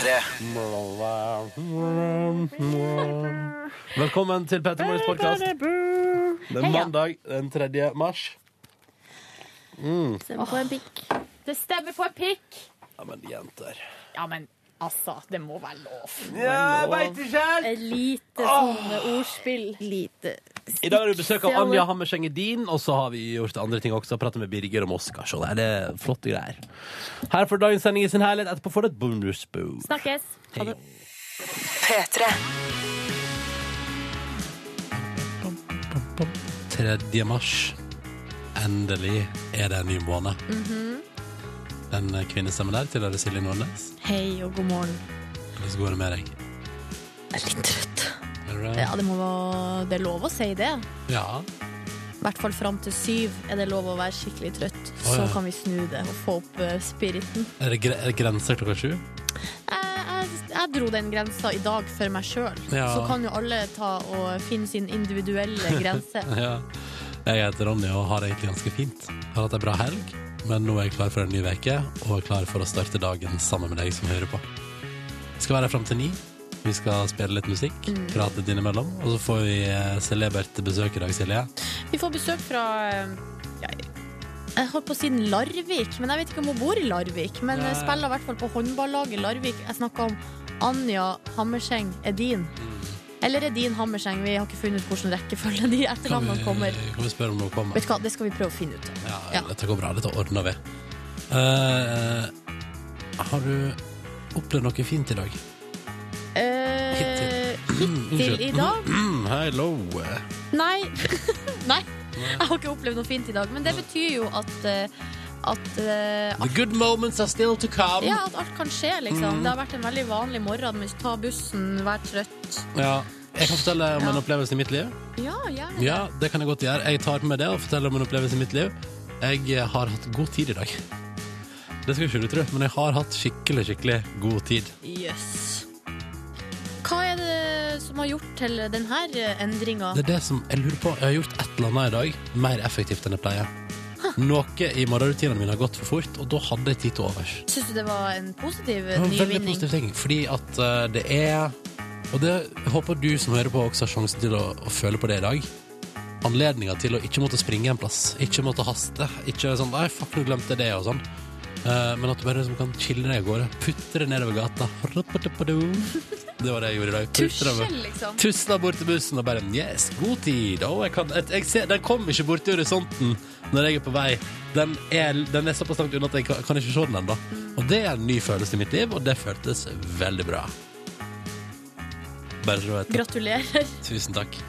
P3. Velkommen til Petter Morgens podkast. Det er mandag den 3. mars. Stemmer på en pikk. Det stemmer på en pikk! Ja, men jenter Ja, men altså, det må være lov. Ja, veit ikke helt! Et lite sånne ordspill. Lite I dag har vi besøk av Anja Hammerseng Edin, og så har vi gjort andre ting også. Pratet med Birger om Oscar. Så det er flotte greier. Her får dagens sending i sin herlighet. Etterpå får du et bonusbord. Snakkes. Ha det. P3. 3. mars. Endelig er det en ny måned. Den kvinnestemmen der tilhører Silje Nordnes. Hei og god morgen. Hvordan går det med deg? Jeg er litt trøtt. Ja, det, må det er lov å si det. Ja. I hvert fall fram til syv er det lov å være skikkelig trøtt. Å, Så kan vi snu det og få opp eh, spiriten. Er det, er det grenser klokka sju? Jeg, jeg, jeg dro den grensa i dag for meg sjøl. Ja. Så kan jo alle ta og finne sin individuelle grense. Ja. Jeg heter Ronny og har det egentlig ganske fint. Jeg har hatt en bra helg, men nå er jeg klar for en ny uke og er klar for å starte dagen sammen med deg som hører på. Jeg skal være her fram til ni. Vi skal spille litt musikk, prate innimellom, og så får vi eh, celebert besøk i dag, Silje. Vi får besøk fra eh, ja, Jeg holdt på å si Larvik, men jeg vet ikke om hun bor i Larvik. Men ja. spiller i hvert fall på håndballaget Larvik. Jeg snakker om Anja Hammerseng Edin. Eller Edin Hammerseng. Vi har ikke funnet ut hvordan rekkefølge de etternavnene kommer. kan vi spørre om noe kommer? Vet du hva, Det skal vi prøve å finne ut. Ja, Ja. dette går bra. Dette ordner vi. Uh, har du opplevd noe fint i dag? Eh, hittil i dag? Mm, hello. Nei. Nei. Jeg har ikke opplevd noe fint i dag. Men det betyr jo at, eh, at eh, The good moments are still to come. Ja, at alt kan skje, liksom. Mm. Det har vært en veldig vanlig morgen ta bussen, være trøtt. Ja. Jeg kan fortelle om Ja. en opplevelse i mitt liv. Ja, gjerne. Ja, det kan jeg godt gjøre. Jeg tar med det og forteller om en opplevelse i mitt liv. Jeg har hatt god tid i dag. Det skal ikke du tro, men jeg har hatt skikkelig, skikkelig god tid. Jøss. Som har gjort til denne endringa? Det er det som jeg lurer på. Jeg har gjort et eller annet i dag mer effektivt enn jeg pleier. Noe i morgenrutinene mine har gått for fort, og da hadde jeg tid til overs. Syns du det var en positiv Det var en veldig nyvinning? positiv ting, fordi at eh, det er Og det jeg håper du som hører på også har sjansen til å, å føle på det i dag. Anledninga til å ikke måtte springe en plass, ikke måtte haste. Ikke sånn 'nei, fuck, nå glemte jeg det', og sånn. Eh, men at du bare liksom kan chille deg av gårde. Putte det nedover gata. Det var det jeg gjorde i dag. Tusjel, liksom. Tusla bort til bussen og bare Yes, god tid. Å, jeg kan, jeg, jeg ser, den kom ikke borti horisonten når jeg er på vei. Den er, den er såpass langt unna at jeg kan, kan ikke se den ennå. Og det er en ny følelse i mitt liv, og det føltes veldig bra. Bare så du vet det. Gratulerer. Tusen takk.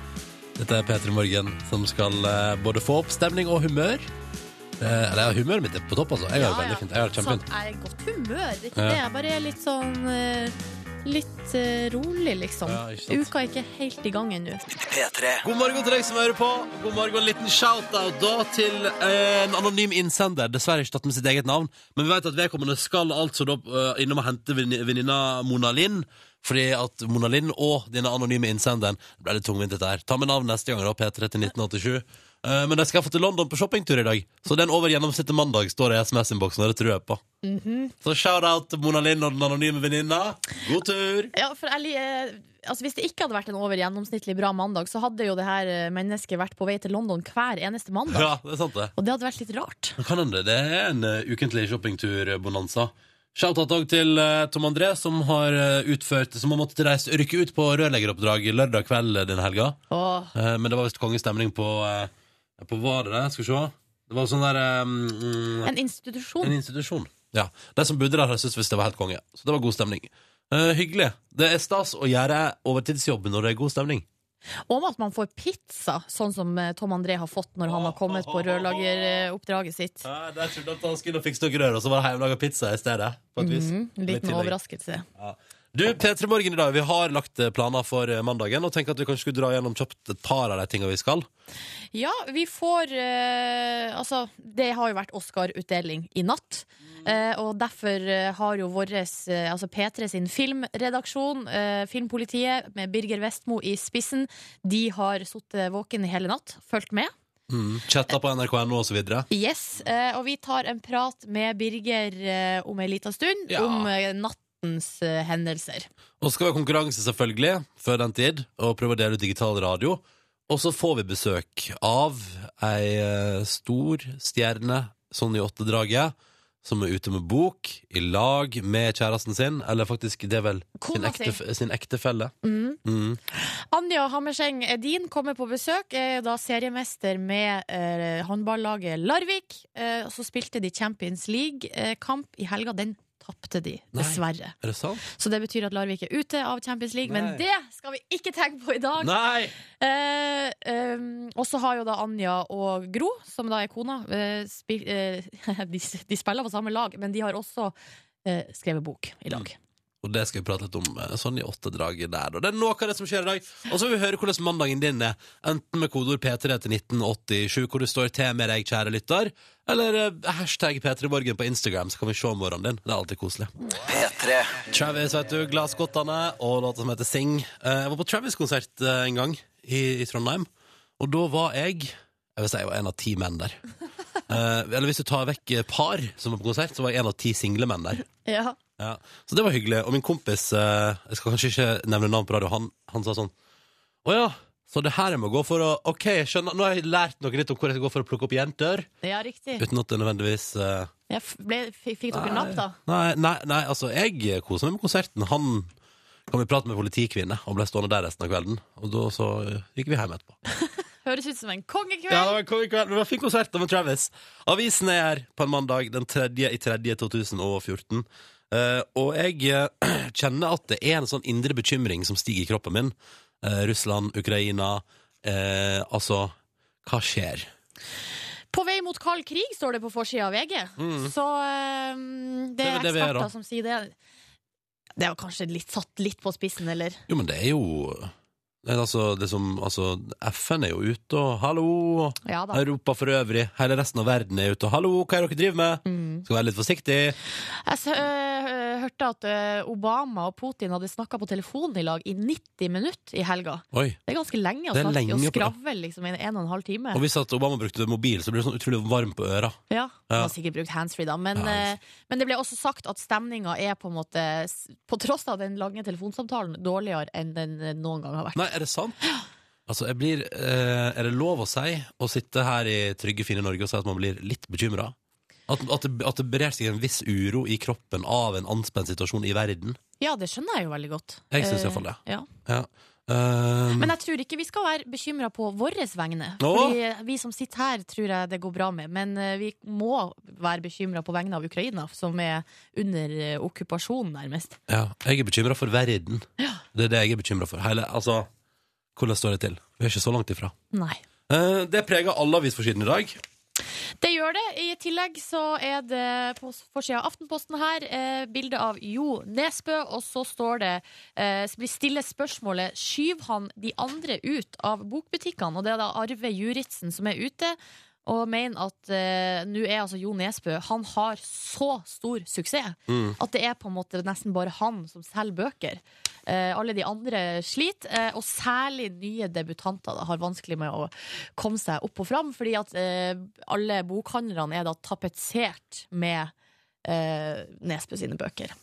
Dette er P3 Morgen, som skal eh, både få opp stemning og humør. Eh, eller humøret mitt er på topp, altså. Jeg har det veldig fint. Jeg har det Sånn, jeg er i godt humør. Det er ikke Ja. det. Jeg bare er litt sånn eh, Litt eh, rolig, liksom. Ja, ikke sant. Uka er ikke helt i gang ennå. P3. God morgen til deg som hører på. God morgen, En liten shout-out da til eh, en anonym innsender. Dessverre ikke tatt med sitt eget navn, men vi vet at vedkommende skal altså da eh, innom og hente venni- venninna Mona Linn. Fordi at Mona Linn og denne anonyme innsenderen Det ble litt tungvint dette her. Ta med navn neste gang, da. P3 til 1987. Eh, men de skal få til London på shoppingtur i dag, så den over gjennomsnittet mandag står i SMS-innboksen, og det tror jeg på. Så shout-out til Mona Lind og den anonyme venninna. God tur! Ja, for jeg, eh, altså Hvis det ikke hadde vært en over gjennomsnittlig bra mandag, så hadde jo det her eh, mennesket vært på vei til London hver eneste mandag. Ja, det er sant, det. Og det hadde vært litt rart. Kan hende det er en ukentlig shoppingtur-bonanza. Shout-out òg til Tom André, som har utført Som har måttet reise, rykke ut på rørleggeroppdrag lørdag kveld denne helga. Oh. Men det var visst kongestemning på uh, På var det det? Skal vi se. Det var sånn der mm, en institusjon. En institusjon. Ja. De som bodde der, syntes visst det var helt konge. Så det var god stemning. Eh, hyggelig. Det er stas å gjøre overtidsjobb når det er god stemning. Og at man får pizza, sånn som eh, Tom André har fått når han har kommet på rørlageroppdraget sitt. Ja, jeg trodde at han skulle fikse noe rør, og så var det hjemmelaga pizza i stedet. På et vis. Mm, en liten overraskelse. overraskelse. Du, P3 Morgen i dag, vi har lagt eh, planer for eh, mandagen, og tenker at vi kanskje skulle dra gjennom kjapt et par av de tingene vi skal. Ja, vi får eh, Altså, det har jo vært Oscar-utdeling i natt. Eh, og derfor eh, har jo vår altså P3 sin filmredaksjon, eh, Filmpolitiet, med Birger Vestmo i spissen, de har sittet våken hele natt, fulgt med. Mm. Chatta på nrk.no videre. Yes, eh, og vi tar en prat med Birger om en liten stund Ja. om natt nattens eh, hendelser. Og så skal vi ha konkurranse, selvfølgelig, før den tid, og prøve å dele ut digital radio. Og så får vi besøk av ei eh, stor stjerne, sånn i åttedraget, som er ute med bok, i lag med kjæresten sin, eller faktisk, det er vel sin, ekte, sin ektefelle. Mm. Mm. Anja Hammerseng Edin kommer på besøk, er da seriemester med eh, håndballaget Larvik. Eh, så spilte de Champions League-kamp i helga. Den tapte de, Nei. dessverre. Er det sant? Så det betyr at Larvik er ute av Champions League, men det skal vi ikke tenke på i dag. Nei! Eh, eh, og så har jo da Anja og Gro, som da er kona, eh, spil, eh, de, de spiller på samme lag, men de har også eh, skrevet bok i lag. Og det skal vi prate litt om eh, sånn i åttedraget der. Og det er noe av det som skjer i dag. Og så vil vi høre hvordan mandagen din er. Enten med kodeord P3 til 1987, hvor det står til med deg, kjære lytter, eller eh, hashtag P3borgen på Instagram, så kan vi se morgenen din. Det er alltid koselig. P3. Travis, vet du, Glasskottene og låta som heter Sing. Eh, Jeg var på Travis-konsert en gang i, i Trondheim, og da var jeg Jeg vil si jeg var en av ti menn der. Eh, eller hvis du tar vekk par som var på konsert, så var jeg en av ti single menn der. Ja. Ja, så det var hyggelig. Og min kompis, eh, jeg skal kanskje ikke nevne navn på radio, han, han sa sånn Å ja, så det her jeg må gå for å Ok, jeg skjønner, nå har jeg lært noe nytt om hvor jeg skal gå for å plukke opp jenter. ja, riktig. Uten at det nødvendigvis eh, f- ble, fikk, fikk dere napp, da? Nei, nei, nei, altså, jeg koser meg med konserten. Han kan vi prate med politikvinne og ble stående der resten av kvelden. Og da så eh, gikk vi hjem etterpå. Høres ut som en kongekveld. Ja, det var en kongekveld. Det var en fin konsert med Travis. Avisen er her på en mandag den 3. i 3. 2014. Eh, og jeg uh, kjenner at det er en sånn indre bekymring som stiger i kroppen min. Uh, Russland, Ukraina Altså, hva skjer? På vei mot kald krig, står det på forsida av VG. Så um, det Mm. Er det er, eksperter som sier det. Det er kanskje litt satt litt på spissen, eller? Jo, men det er jo er altså, det som, altså, FN er jo ute og 'hallo'. Ja. Europa for øvrig. Hele resten av verden er ute og 'hallo, hva er det dere driver med?' Mm. Skal være litt forsiktig. Altså, s- øh, øh, hørte at øh, Obama og Putin hadde snakka på telefonen i lag i 90 minutter i helga. Oi. Det er ganske lenge å er snakke lenge og skravle liksom, i en og en halv time. Og hvis at Obama brukte mobil, så ble det sånn utrolig varm på øra. Ja, Han har sikkert brukt handsfree, da. Men, Ja, eh, men det ble også sagt at stemninga er på en måte, på tross av den lange telefonsamtalen, dårligere enn den eh, noen gang har vært. Nei, er det sant? Altså, jeg blir eh, Er det lov å si å sitte her i trygge, fine Norge og si at man blir litt bekymra? At, at, det, at det brer seg en viss uro i kroppen av en anspent situasjon i verden? Ja, det skjønner jeg jo veldig godt. Jeg syns Eh, iallfall det. Ja. Ja. Um, Men jeg tror ikke vi skal være bekymra på våre vegne. Fordi vi som sitter her, tror jeg det går bra med. Men eh, vi må være bekymra på vegne av Ukraina, som er under eh, okkupasjon, nærmest. ja, jeg er bekymra for verden. Det er det jeg er bekymra for. Hele, altså, hvordan står det til? Vi er ikke så langt ifra. Nei. Uh, det preger alle avisforsidene i dag. Det gjør det. I tillegg så er det på forsida av Aftenposten her eh, bilde av Jo Nesbø, og så står det eh, blir stille spørsmålet Skyver han de andre ut av bokbutikkene? Og det er da Arve Juritzen som er ute. Og mener at eh, nå er altså Jo Nesbø Han har så stor suksess Mm. at det er på en måte nesten bare han som selger bøker. Eh, alle de andre sliter, eh, og særlig nye debutanter da, har vanskelig med å komme seg opp og fram, fordi at eh, alle bokhandlerne er da tapetsert med eh, Nesbø sine bøker.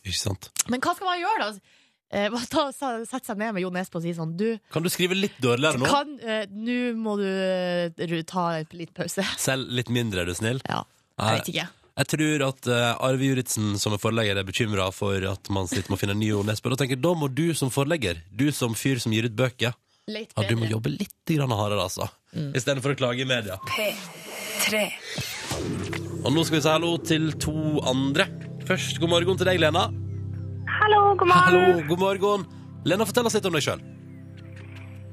Men hva skal man gjøre, da? Eh, ta, Sette seg ned med Jo Nesbø og si sånn Du, Kan du skrive litt dårligere nå? kan, eh, nå må du eh, ta en litt pause. Selv litt mindre, er du snill? Ja, jeg vet ikke. Jeg tror at uh, Arve Juritzen som er forlegger er bekymra for at man sitter med å finne en ny Jo Nesbø. Da tenker jeg, da må du som forlegger, du som fyr som gir ut bøker, ja, du må jobbe litt grann hardere, altså. Istedenfor å klage i media. P3. Og nå skal vi si hallo til to andre. Først god morgen til deg, Lena. Hallo, god morgen. Hallo, god morgen. Lena, fortell oss litt om deg sjøl.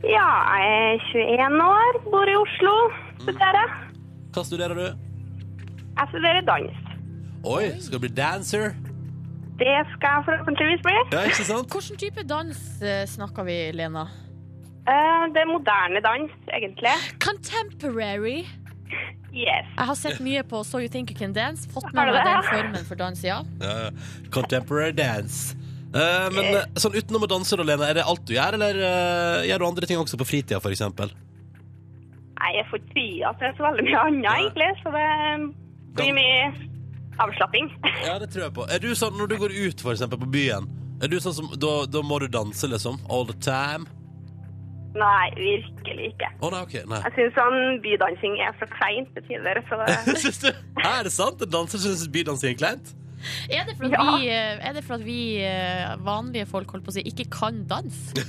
Ja, jeg er 21 år, bor i Oslo, studerer. Hva studerer du? Jeg studerer dans. Oi, skal du bli dancer? Det skal jeg forhåpentligvis bli. Ja, ikke sant? Hvilken type dans eh, snakker vi, Lena? Eh, Det er moderne dans, egentlig. Contemporary. Yes. Jeg har sett mye på So You Think You Can Dance. Fått med meg den formen for dans, ja. Ja, ja. Contemporary dance. Uh, men eh, sånn utenom å danse, da, Lena, er det alt du gjør, eller gjør du andre ting også på fritida, f.eks.? Nei, Jeg får ikke tida til så veldig mye annet, egentlig, så det blir mye avslapping. Ja, det tror jeg på. Er du sånn når du går ut, f.eks., på byen, Er du sånn som, da, da må du danse, liksom? All the time? Nei, virkelig ikke. Å nei, ok. Nei. Jeg syns sånn bydansing er så kleint til tider, så det Syns du? Er det sant? En danser syns bydansing er kleint? Er det for at Ja. vi, eh, er det for at vi eh, vanlige folk holdt på å si, ikke kan danse?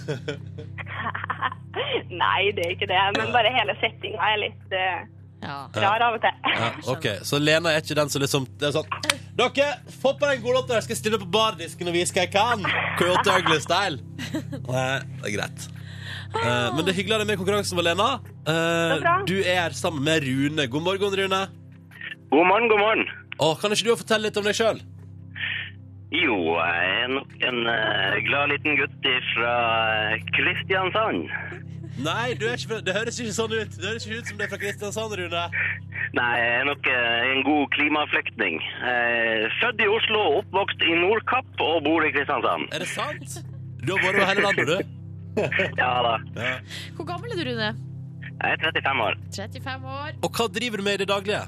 Nei, det er ikke det. Men bare hele settinga er litt eh, Ja. rar av og til. Ja, ok, Så Lena er ikke den som liksom Det er sånn Dere, få på den godlåta der, skal jeg stille på bardisken og vise hva jeg kan. Coyote Ugly-style. Nei, det er greit. Eh, men det er hyggelig å ha deg med i konkurransen Malena. Lena. Eh, du er her sammen med Rune. God morgen, Rune. God morgen, god morgen. Å, kan ikke du fortelle litt om deg sjøl? Jo, jeg er nok en uh, glad liten gutt fra Kristiansand. Nei, du er ikke fra, det høres ikke sånn ut. Det høres ikke ut som det er fra Kristiansand, Rune. Nei, jeg er nok en god klimaflyktning. Eh, Født i Oslo, oppvokst i Nordkapp og bor i Kristiansand. Er det sant? Du har vært over hele landet, du. Ja da. Ja. Hvor gammel er du, Rune? Jeg er 35 år. 35 år. Og hva driver du med i det daglige?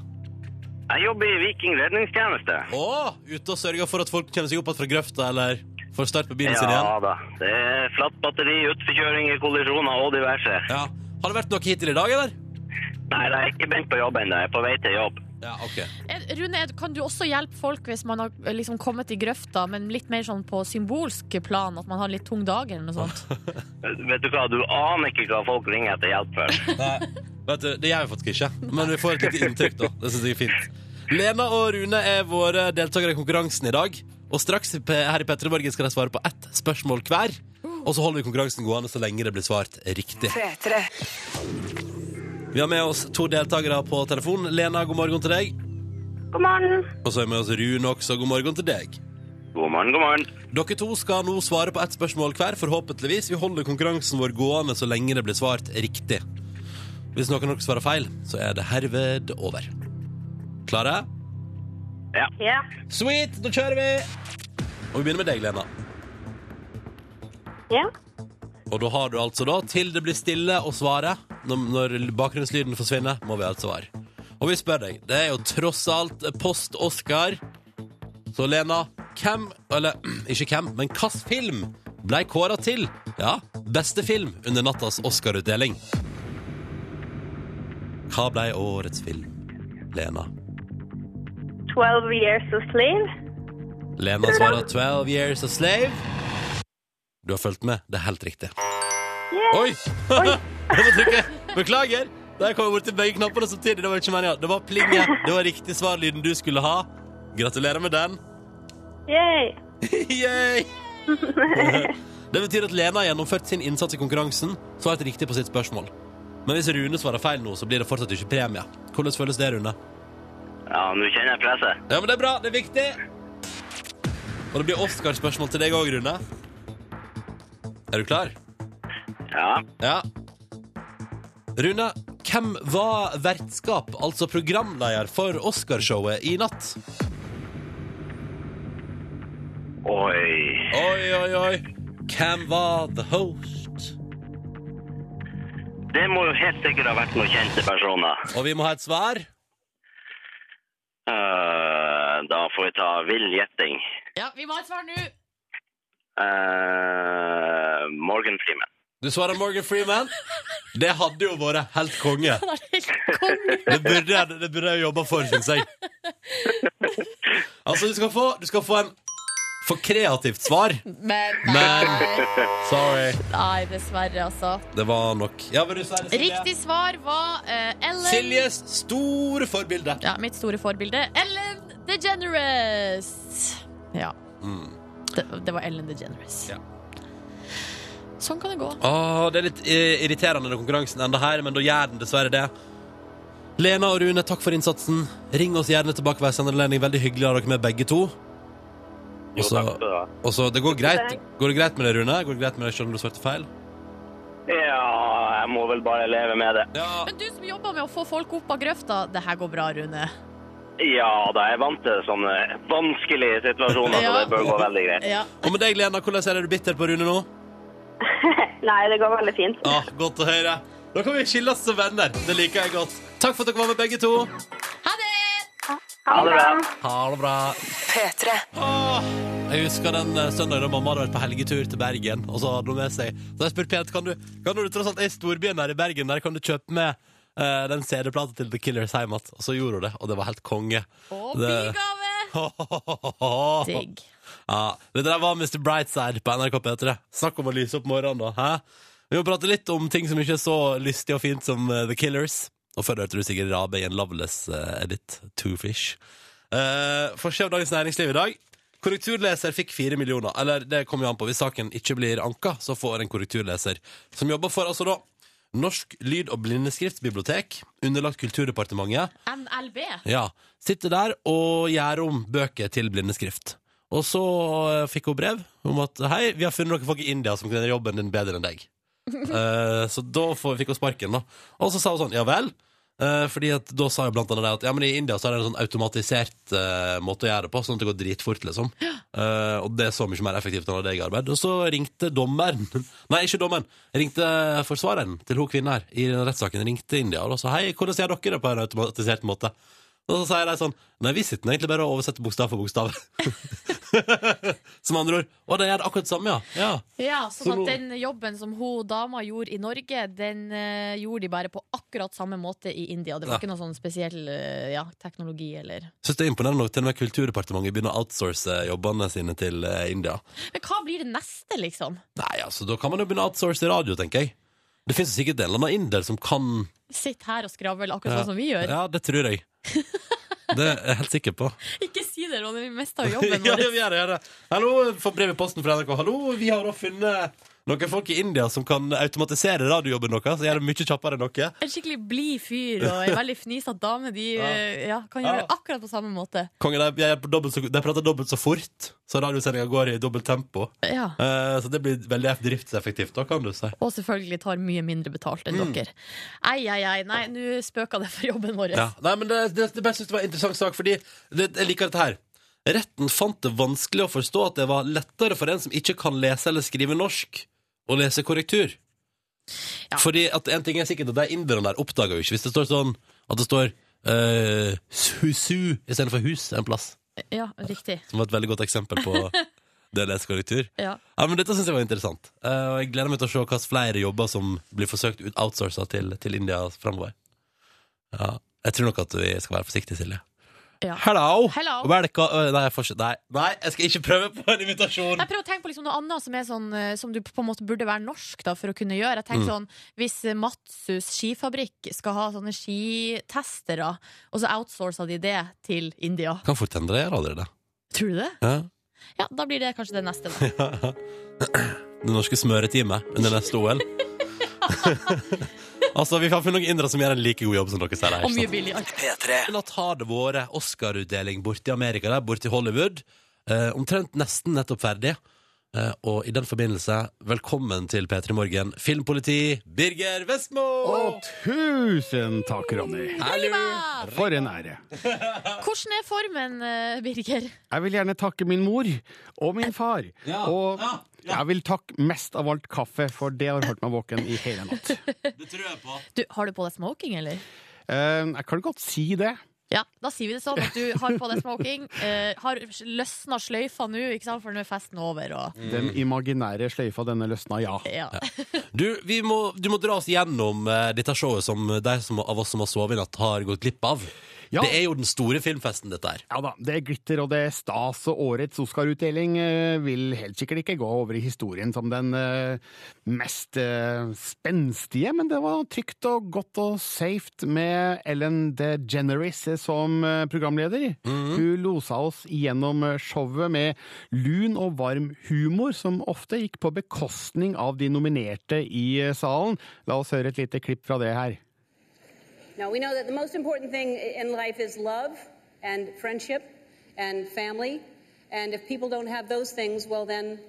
Jeg jobber i Viking redningstjeneste. Å, ute og sørger for at folk kommer seg opp igjen fra grøfta, eller får start på bilen sin igjen? Ja da. Det er flatt batteri, utforkjøringer, kollisjoner og diverse. Ja. Har det vært noe hittil i dag, eller? Nei, jeg er ikke begynt på jobb ennå. Jeg er på vei til jobb. Ja, ok. Rune, kan du også hjelpe folk hvis man har eh, liksom kommet i grøfta, men litt mer sånn på symbolsk plan, at man har en litt tung dag eller noe sånt? Vet du hva, du aner ikke hva folk ringer etter hjelp for. Nei, vet du, det gjør vi faktisk ikke. Men vi får et lite inntrykk, da. Det synes jeg er fint. Lena og Rune er våre deltakere i konkurransen i dag. Og straks her i Petter Morgen skal de svare på ett spørsmål hver. Og så holder vi konkurransen gående så lenge det blir svart riktig. 3 -3. Vi har med oss to deltakere på telefon. Lena, god morgen til deg. God morgen. Og så er vi med oss Rune også. God morgen til deg. God morgen, god morgen. Dere to skal nå svare på ett spørsmål hver, forhåpentligvis. Vi holder konkurransen vår gående så lenge det blir svart riktig. Hvis noen av dere svarer feil, så er det herved over. Klare? Ja. Sweet, da kjører vi! Og vi begynner med deg, Lena. Ja. Og da har du altså da, til det blir stille å svare, når, når bakgrunnslyden forsvinner, må vi altså svare. Og vi spør deg, det er jo tross alt post-Oscar. Så Lena, hvem, eller ikke hvem, men hvilken film ble kåra til? Ja, beste film under nattas Oscar-utdeling. Hva ble årets film? Lena. 12 Years a Slave. Lena svarer 12 Years a Slave. Du har fulgt med. Det er helt riktig. Yeah. Oi! Trykke. Beklager. Der kom jeg borti begge knappene samtidig. Det var ikke meningen. Det var plinget. Det var riktig svarlyden du skulle ha. Gratulerer med den. Yay. Yay! Det betyr at Lena har gjennomført sin innsats i konkurransen, svart riktig på sitt spørsmål. Men hvis Rune svarer feil nå, så blir det fortsatt ikke premie. Hvordan føles det, Rune? Ja, nå kjenner jeg presset. Ja, men det er bra. Det er viktig. Og det blir Oscar-spørsmål til deg òg, Rune. Er du klar? Ja. Ja. Rune, hvem var vertskap, altså programleder, for Oscarshowet i natt? Oi. Oi, oi, oi. Hvem var the host? Det må jo helt sikkert ha vært noen kjente personer. Og vi må ha et svar. Uh, da får vi ta vill gjetting. Ja, vi må ha et svar nå! Uh, Morgan Freeman. Du svarer Morgan Freeman. Det hadde jo vært helt konge. Han er helt konge. Det burde jeg, det burde jeg jobba for, syns jeg. Altså, du skal få, du skal få en for kreativt svar, Men, men Sorry. nei, dessverre, altså. Det var nok Ja, men det, Silje? Riktig svar var eh, Ellen Siljes store forbilde. Ja, mitt store forbilde. Ellen DeGeneres. Ja. Det, det var Ellen DeGeneres. Mm. Ja. Sånn kan det gå. Åh, det er litt eh, irriterende når konkurransen ender her, men da gjør den dessverre det. Lena og Rune, takk for innsatsen. Ring oss gjerne tilbake hver sendeanledning. Veldig hyggelig å ha dere med begge to. Jo, Og så- takk skal du ha. Og så, det går greit. Går det greit med deg, Rune? Går det greit med deg selv om du svarte feil? Ja, jeg må vel bare leve med det. Ja. Men du som jobber med å få folk opp av grøfta, det her går bra, Rune. Ja da, jeg er vant til sånne vanskelige situasjoner, Ja. så det bør gå veldig greit. Ja. Og med deg, Lena, hvordan er det du bitter på Rune nå? Nei, det går veldig fint. Ah, godt å høre. Da kan vi skilles som venner. Det liker jeg godt. Takk for at dere var med, begge to. Ha det! Ha det bra. Ha det bra. P3. Åh, Jeg husker den eh, søndagen da mamma hadde vært på helgetur til Bergen, og så hadde hun med seg Så jeg spurte pent, kan du, kan du tross alt er i storbyen her i Bergen, der kan du kjøpe med uh, den CD-plata til The Killers hjem igjen? Og så gjorde hun det, og det var helt konge. Å, bygave! Digg. Ja, det der var Mr. Brightside på NRK P3. Snakk om å lyse opp morgenen, da. Hæ? Vi må prate litt om ting som ikke er så lystig og fint som eh, The Killers. Og før hørte du Sigrid Rabe i en Loveless uh, edit. Two Fish. Uh, Forsida av Dagens Næringsliv i dag. Korrekturleser fikk fire millioner. Eller det kommer jo an på. Hvis saken ikke blir anka, så får en korrekturleser som jobber for altså da Norsk lyd- og blindeskriftsbibliotek, underlagt Kulturdepartementet. NLB. Ja, Sitter der og gjør om bøker til blindeskrift. Og så eh, fikk hun brev om at hei, vi har funnet noen folk i India som kan gjøre jobben din bedre enn deg. uh, så da fikk hun sparken, da. Og så sa hun sånn, ja vel. Uh, fordi at da sa jeg blant annet det at ja, men i India så er det en sånn automatisert uh, måte å gjøre det på, sånn at det går dritfort, liksom. Uh, og det er så mye mer effektivt enn det jeg arbeid. Og så ringte dommeren Nei, ikke dommeren. Ringte forsvareren til hun kvinnen her i rettssaken. Ringte India og da sa hei, hvordan gjør dere det på en automatisert måte? Og så sier de sånn Nei, vi sitter egentlig bare og oversetter bokstav for bokstav. Som andre ord. Og de gjør akkurat det samme, ja. ja. Ja, Så sånn at den jobben som hun dama gjorde i Norge, den uh, gjorde de bare på akkurat samme måte i India. Det var Ja. ikke noe sånn spesiell uh, ja, teknologi eller Syns det er imponerende nok til og med Kulturdepartementet begynner å outsource jobbene sine til uh, India. Men hva blir det neste, liksom? Nei, altså, da kan man jo begynne å outsource radio, tenker jeg. Det finnes jo sikkert en eller annen inder som kan Sitt her og skravler akkurat sånn som vi gjør. Ja, det tror jeg. Det er jeg helt sikker på. Ikke si det, Ronny, vi mister jobben ja, vår. vi gjør det, gjør det. Hallo, få brev i posten fra NRK. Hallo, vi har da funnet noen folk i India som kan automatisere radiojobben deres. Så gjør det mye kjappere enn dere. En skikkelig blid fyr og ei veldig fnisete dame. De ja. ja, kan gjøre det akkurat på samme måte. Kongen, de, så, de prater dobbelt så fort, så radiosendinga går i dobbelt tempo. Ja. Uh, så det blir veldig driftseffektivt, da, kan du si. Og selvfølgelig tar mye mindre betalt enn Mm. dere. Ei, ei, ei. Nei, nå spøka det for jobben vår. Ja. Nei, men det, det, det, det var en interessant sak, fordi det, jeg liker dette her. Retten fant det vanskelig å forstå at det var lettere for en som ikke kan lese eller skrive norsk, å lese korrektur. Ja. Fordi at en ting er sikkert at de inderne der oppdager jo ikke hvis det står sånn at det står uh, husu istedenfor hus en plass. Ja, riktig. Som var et veldig godt eksempel på det å lese korrektur. Ja. Ja, men Dette syns jeg var interessant. Uh, og jeg gleder meg til å se hvilke flere jobber som blir forsøkt outsourca til, til India framover. Ja, jeg tror nok at vi skal være forsiktige, Silje. Ja. Hello! Hello. Velka... Nei, jeg får ikke- nei, nei, jeg skal ikke prøve på en invitasjon! Jeg prøver å tenke på liksom noe annet som, er sånn, eh, som du på en måte burde være norsk da, for å kunne gjøre. Jeg tenker Mm. sånn, Hvis Matsus skifabrikk skal ha sånne skitestere, og så outsourcer de det til India, Kan fort hende det gjør allerede. tror du det? Ja. Ja, Da blir det kanskje det neste. Da. Det norske smøretimet under neste OL. altså, Vi har funnet noen indere som gjør en like god jobb som dere sier. her, Og mye billigere. La ta det vært Oscar-utdeling borte i Amerika, der, borte i Hollywood. Eh, omtrent nesten nettopp ferdig. Eh, og i den forbindelse, velkommen til P3 Morgen, filmpoliti Birger Vestmo! Og tusen takk, Ronny. Hallo! For en ære. Hvordan er formen, eh, Birger? Jeg vil gjerne takke min mor og min far. Ja, Og jeg vil takke mest av alt kaffe, for det har holdt meg våken i hele natt. Det tror jeg på. Du, har du på deg smoking, eller? Eh, Jeg kan godt si det. Ja, da sier vi det sånn at du har på deg smoking. Eh, har løsna sløyfa nå, ikke sant? for nå er festen over. Og, Den imaginære sløyfa denne løsna, ja. ja. Du, vi må, du må dra oss gjennom eh, dette showet som de som, av oss som har sovet i natt, har gått glipp av. Ja. Det er jo den store filmfesten, dette her. Ja da, det er glitter og det er stas, og årets Oscar-utdeling eh, vil helt sikkert ikke gå over i historien som den eh, mest eh, spenstige, men det var trygt og godt og safe med Ellen DeGeneres som programleder. Hun losa oss gjennom showet med lun og varm humor, som ofte gikk på bekostning av de nominerte i salen. La oss høre et lite klipp fra det her. Now, we know that the most important thing in life is love and friendship and family. And if people don't have those things, well, then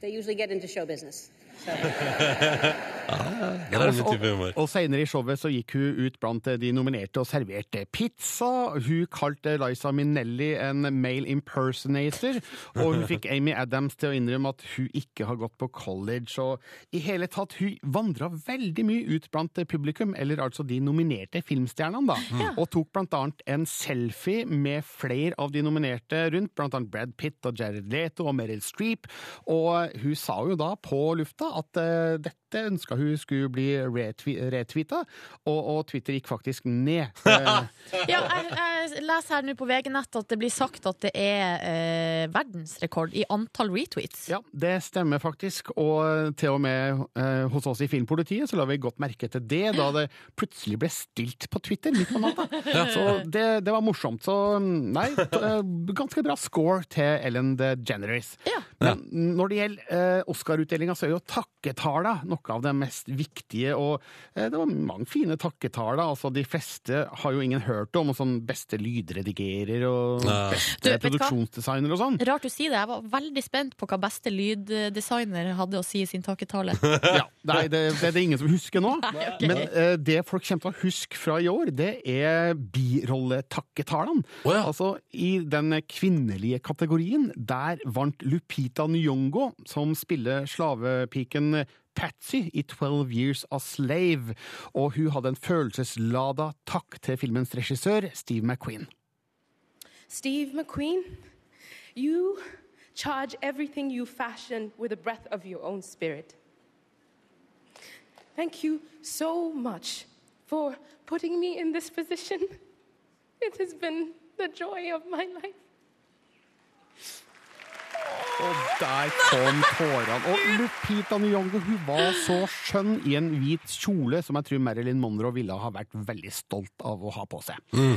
they usually get into show business. So. Det er min type humor. Og senere i showet så gikk hun ut blant de nominerte og serverte pizza. Hun kalte Liza Minnelli en male impersonator, og hun fikk Amy Adams til å innrømme at hun ikke har gått på college. Og i hele tatt, hun vandra veldig mye ut blant publikum, eller altså de nominerte filmstjernene, da. Og tok blant annet en selfie med flere av de nominerte rundt, blant annet Brad Pitt og Jared Leto og Meryl Streep. Og hun sa jo da på lufta at eh, dette ønska hun skulle bli retwe retweeta, og, og Twitter gikk faktisk ned. Ja, jeg, jeg leser her nå på VG-nett at det blir sagt at det er eh, verdensrekord i antall retweets. Ja, det stemmer faktisk, og til og med eh, hos oss i Filmpolitiet så la vi godt merke til det da det plutselig ble stilt på Twitter midt på natta. Så det, det var morsomt. Så nei, eh, ganske bra score til Ellen DeGeneres. Ja. Men når det gjelder eh, Oscar-utdelinga, så er jo takketala noe av det mest viktige, og eh, det var mange fine takketaler. Altså, de fleste har jo ingen hørt om, og sånn beste lydredigerer og Ja. Beste du produksjonsdesigner og sånn. Rart du sier det. Jeg var veldig spent på hva beste lyddesigner hadde å si i sin takketale. Ja, nei, det, det er det ingen som husker nå. Nei, okay. Men uh, det folk kommer til å huske fra i år, det er birolletakketalene. Oh, ja. Altså, I den kvinnelige kategorien, der vant Lupita Nyong'o, som spiller slavepiken Patsy i 12 Years a Slave, og hun hadde en følelseslada takk til filmens regissør, Steve McQueen. Steve McQueen, you charge everything you fashion with a breath of your own spirit. Thank you so much for putting me in this position. It has been the joy of my life. Og der kom tårene. Og Lupita Nyong'o hun var så skjønn i en hvit kjole som jeg tror Marilyn Monroe ville ha vært veldig stolt av å ha på seg. Mm.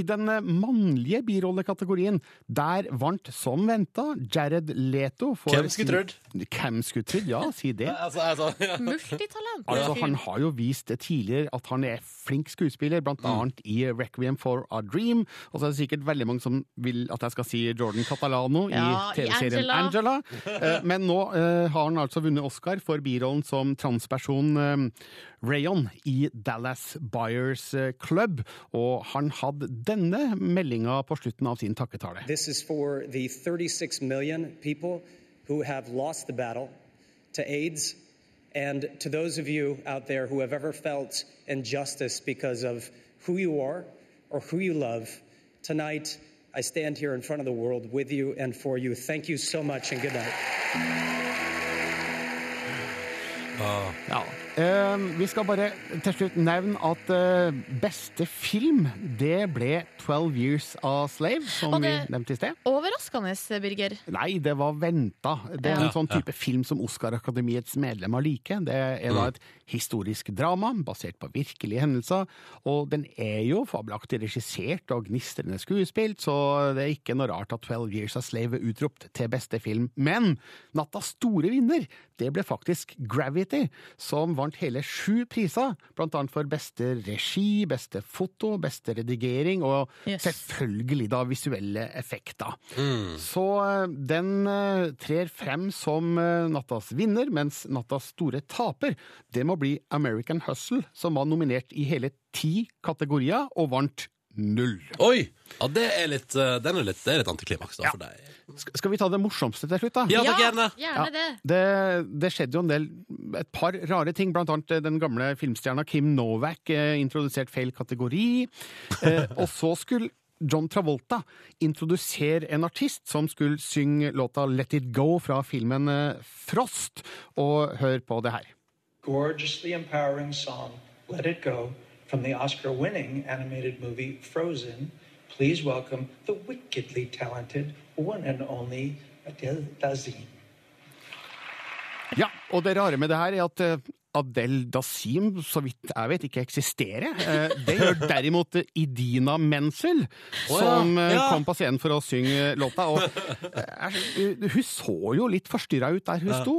I den eh, mannlige birollekategorien, der vant som venta Jared Leto for Hvem skulle trodd? Hvem skulle trodd, ja, si det. Altså, altså, ja. Multitalent. Altså, han har jo vist det tidligere at han er flink skuespiller, blant annet i Requiem for a Dream. Og så er det sikkert veldig mange som vil at jeg skal si Jordan Catalano Ja, i i TV-serien Angela. Angela. Eh, Men nå eh, har han altså vunnet Oscar for birollen som transperson eh, Rayon i Dallas Buyers Club. Og han hadde denne meldinga på slutten av sin takketale. This is for the 36 million people who have lost the battle to AIDS, and to those of you out there who have ever felt injustice because of who you are or who you love. Tonight, I stand here in front of the world with you and for you. Thank you so much, and good night. Ja. Eh, vi skal bare til slutt nevne at eh, beste film, det ble 12 Years a Slave, som vi nevnte i sted. Overraskende, Birger. Nei, det var venta. Det er Ja. en sånn type film som Oscar-akademiets medlemmer liker. Det er da et historisk drama basert på virkelige hendelser, og den er jo fabelaktig regissert og gnistrende skuespilt, så det er ikke noe rart at 12 Years a Slave er utropt til beste film. Men nattas store vinner, det ble faktisk Gravity, som vant hele sju priser, blant annet for beste regi, beste foto, beste redigering og Yes. selvfølgelig da visuelle effekter. Så eh, den eh, trer frem som eh, nattas vinner, mens nattas store taper, det må bli American Hustle, som var nominert i hele ti kategorier og vant null. Oi! Ja, det er litt, eh, den er litt, det er litt antiklimaks da, Ja. for deg. Sk- Skal vi ta det morsomste til slutt, da? Ja, takk, gjerne. Ja, det. Det, det skjedde jo en del, et par rare ting, blant annet eh, den gamle filmstjerna Kim Novak eh, introdusert feil kategori, eh, og så skulle John Travolta introdusere en artist som skulle synge låta Let It Go fra filmen eh, Frost, og hør på det her. gorgeously empowering song, Let It Go, from the Oscar winning animated movie Frozen. Please welcome the wickedly talented one and only Adele Dazeem. Ja, og det rare med det her er at Adele Dasim, så vidt jeg vet, ikke eksisterer. Eh, Det gjør derimot Idina Menzel, oh, ja. som eh, Ja. kom på scenen for å synge låta. Og eh, hun så jo litt forstyrra ut der hun sto.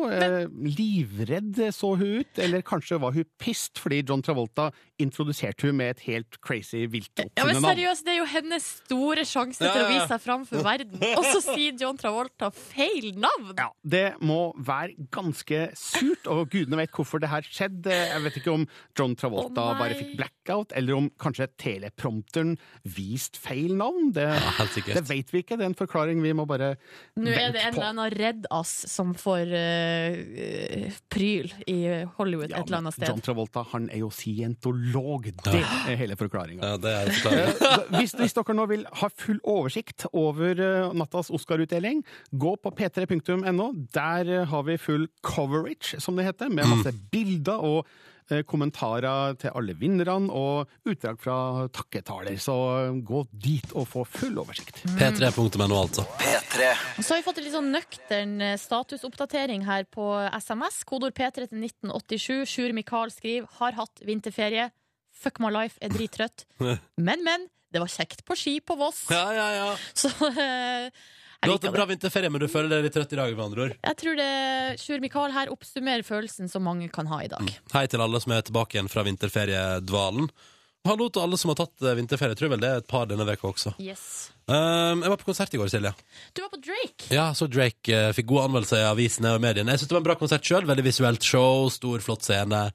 Livredd så hun ut, eller kanskje var hun pissed fordi John Travolta introduserte hun med et helt crazy Ja, men seriøst, det er jo hennes store sjanse til å vise seg fram for verden. Og så sier John Travolta feil navn! Ja, Det må være ganske surt, og gudene vet hvorfor det her skjedde. Jeg vet ikke om John Travolta oh, bare fikk blackout, eller om kanskje teleprompteren viste feil navn. Det, ja, det vet vi ikke. Det er en forklaring vi må bare Nå er det en eller annen redd-ass som får uh, pryl i Hollywood et eller annet sted. John. Travolta han er jo scientolog. Det er hele forklaringa. Ja, hvis, hvis dere nå vil ha full oversikt over eh, nattas Oscar-utdeling, gå på p3.no. Der har vi full coverage, som det heter, med masse bilder og eh, kommentarer til alle vinnerne og utdrag fra takketaler. Så gå dit og få full oversikt. P3.no, altså. Og Så har vi fått en litt sånn nøktern eh, statusoppdatering her på SMS. Kodord P3 til 1987. Sjur Mikael skriver 'Har hatt vinterferie'. Fuck my life, er drittrøtt. Men, men. Det var kjekt på ski på Voss. Ja, ja, ja. Så eh, Du har hatt en bra vinterferie, men du føler deg litt trøtt i dag, med andre ord. Jeg tror det Sjur Mikael her oppsummerer følelsen som mange kan ha i dag. Hei til alle som er tilbake igjen fra vinterferiedvalen. Hallo til alle som har tatt eh, vinterferie. Jeg tror vel det er et par denne veka også. Yes. Um, jeg var på konsert i går, Silje. Du var på Drake. Ja, så Drake uh, fikk gode anmeldelser i avisene og mediene. Jeg synes det var en bra konsert sjøl. Veldig visuelt show, stor, flott scene.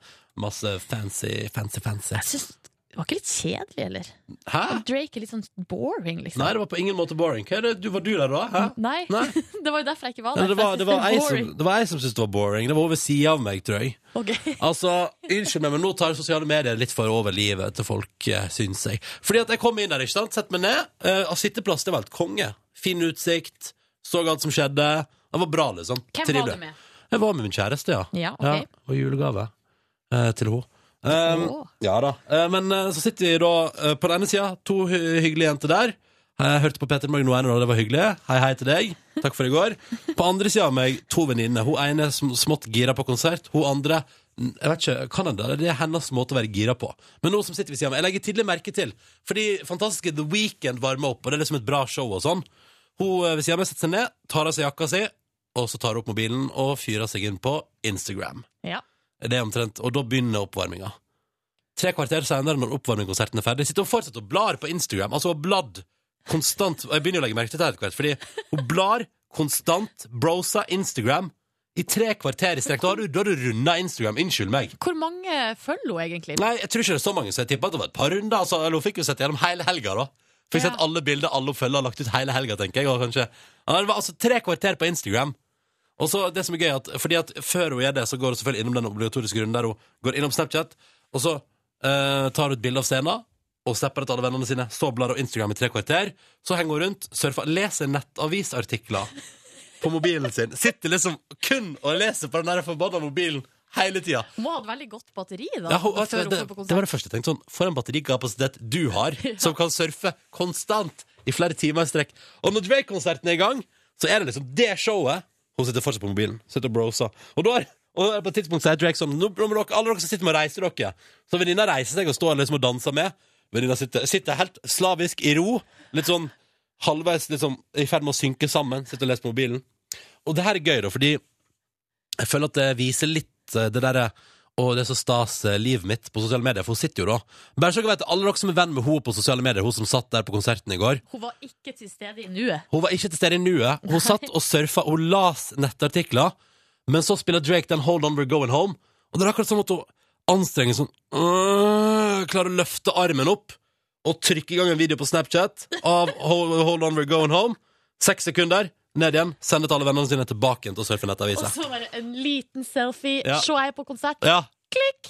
Masse fancy, fancy, fancy. Jeg synes, det var ikke litt kjedelig, eller? Hæ? Drake er litt sånn boring, liksom. Nei, det var på ingen måte boring. Hva er det? Du, var du der da? Hæ? Nei. det var jo derfor jeg ikke var der. der. det, var, det, jeg var er som, det var jeg som syntes det var boring. Det var over sida av meg, tror jeg. Ok. Altså, Unnskyld meg, men nå tar sosiale medier litt for over livet til folk, eh, syns jeg. Fordi at jeg kom inn der, ikke sant, sett meg ned. Uh, sitteplass, det var helt konge. Fin utsikt. Så alt som skjedde. Det var bra, liksom. Hvem var du med? Jeg var med min kjæreste, ja. Ja, ok. og julegave uh, til henne. Um, oh. Ja da. Eh, men eh, så sitter vi da eh, på den ene sida, to hy hyggelige jenter der. Jeg hørte på Peter Morgen nå og det var hyggelig. Hei, hei til deg. Takk for i går. På andre sida av meg, to venninner. Hun ene er smått gira på konsert. Hun andre jeg vet ikke, Canada, det er hennes måte å være gira på. Men nå som sitter ved siden av meg, jeg legger tidlig merke til Fordi fantastiske The Weekend varmer opp, og det er liksom et bra show og sånn. Hun ved siden av meg setter seg ned, tar av seg jakka si, og så tar hun opp mobilen og fyrer seg inn på Instagram. Ja. Det er omtrent, Og da begynner oppvarminga. Tre kvarter senere, når oppvarmingkonserten er ferdig, sitter hun fortsatt og blar på Instagram. Altså hun bladd konstant. Og jeg begynner å legge merke til det etter hvert, fordi hun blar konstant, brosa Instagram i tre kvarter i strekk. Da har du, da har du runda Instagram. Unnskyld meg. Hvor mange følger hun egentlig? Nei, jeg tror ikke det er så mange, så jeg tipper at det var et par runder. Altså, eller hun fikk jo sett gjennom hele helga, da. Fikk sett alle bilder alle følger har lagt ut hele helga, tenker jeg. Og kanskje, ja, det var altså tre kvarter på Instagram. Og så det som er gøy, at, fordi at før hun gjør det, så går hun selvfølgelig innom den obligatoriske runden der hun går innom Snapchat, og så eh, tar hun et bilde av scenen og snapper det til alle vennene sine. Så blar hun Instagram i tre kvarter. Så henger hun rundt, surfer, leser nettavisartikler på mobilen sin. Sitter liksom kun og leser på den der forbanna mobilen hele tida. Må ha et veldig godt batteri da, Ja, hun, det, det, det var det første jeg tenkte sånn For en batterikapasitet du har Som kan surfe konstant I flere timer i strekk Og når Drake-konserten er i gang Så er det liksom det showet Hun sitter fortsatt på mobilen. Sitter og broser. Og da er og på et tidspunkt sier Drake sånn Nå må dere, alle dere som sitter med å reise dere. Så venninna reiser seg og står liksom og danser med. Venninna sitter, sitter helt slavisk i ro. Litt sånn halvveis liksom, I ferd med å synke sammen Sitter og leser på mobilen. Og det her er gøy da Fordi jeg føler at det viser litt eh, det derre og det er så stas eh, livet mitt på sosiale medier, for hun sitter jo da. Bare så dere vet, alle dere som er venn med henne på sosiale medier, hun som satt der på konserten i går, Hun var ikke til stede i nuet. hun var ikke til stede i nuet. Hun satt og surfa, hun las nettartikler, men så spiller Drake den Hold On We're Going Home, og det er akkurat som at hun anstrenger sånn øh, Klarer å løfte armen opp og trykke i gang en video på Snapchat av Hold, Hold On We're Going Home. Seks sekunder, ned igjen, sende til alle vennene sine tilbake til å surfe Og nettaviser. så bare en liten selfie. Ja. Se, jeg på konsert. Ja.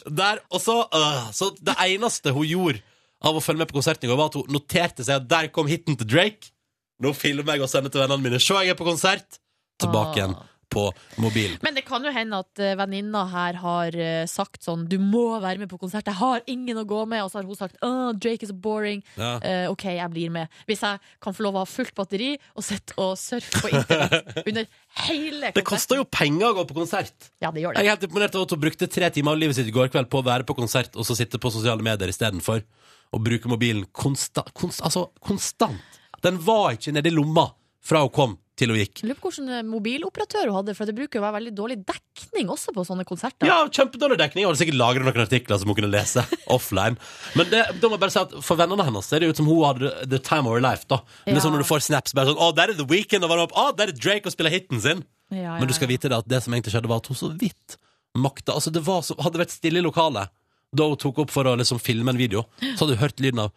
Der, og så, øh, så det eneste hun gjorde av å følge med på konserten i går, var at hun noterte seg at der kom hiten til Drake. Nå filmer jeg og sender til vennene mine. Se, jeg er på konsert! Tilbake igjen på mobilen. Men det kan jo hende at eh, venninna her har eh, sagt sånn Du må være med på konsert, jeg har ingen å gå med. Og så har hun sagt Åh, Drake is boring. Ja. uh, OK, jeg blir med. Hvis jeg kan få lov å ha fullt batteri og sitte og surfe på internett under hele Det koster jo penger å gå på konsert. Ja, det gjør Jeg er helt imponert over at hun brukte tre timer av livet sitt i går kveld på å være på konsert og så sitte på sosiale medier istedenfor Og bruke mobilen konsta, konst, altså, konstant. Den var ikke nedi lomma fra hun kom til hun gikk. Lurer på hvilken mobiloperatør hun hadde, for det bruker å være veldig dårlig dekning også på sånne konserter. Ja, kjempedårlig dekning. Og hadde sikkert lagret noen artikler som hun kunne lese offline. Men det, da må jeg bare si at for vennene hennes ser det ut som hun hadde the time of her life. da Det er Ja. sånn Når du får snaps bare sånn Å, der er The Weeknd! Og varme opp. Å, der er Drake og spiller hiten sin! Ja, ja, Men du skal vite det at det som egentlig skjedde, var at hun så vidt makta Altså, det var så, hadde vært stille i lokalet da hun tok opp for å liksom filme en video, så hadde du hørt lyden av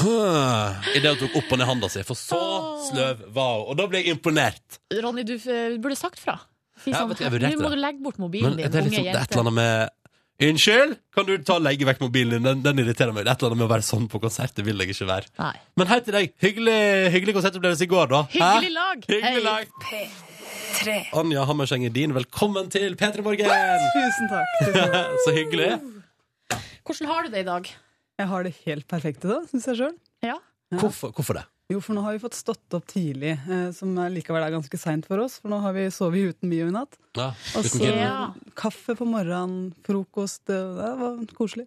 Idet hun tok opp og ned handa si, for så sløv var hun. Og da ble jeg imponert. Ronny, du eh, burde sagt fra. Si Ja, sånn, jeg Nå må du legge bort mobilen Men din, det er, liksom, det er et eller annet med Unnskyld, kan du ta og legge vekk mobilen din? Den, den irriterer meg. Det er et eller annet med å være sånn på konsert. Det vil jeg ikke være. Nei. Men hei til deg. Hyggelig, hyggelig konsertopplevelse i går, da. Hyggelig lag! Hyggelig Hei. lag. P3. Anja Hammerseng Edin, velkommen til P3 Morgen! Tusen takk. Så hyggelig. Hvordan har du det i dag? Jeg har det helt perfekt i dag, syns jeg sjøl. Ja. Hvorfor, hvorfor det? Jo, for nå har vi fått stått opp tidlig, eh, som er likevel er ganske seint for oss. For nå har vi sovet uten mye i natt. Ja, Og så. Ja. kaffe på morgenen, frokost. Det, var koselig.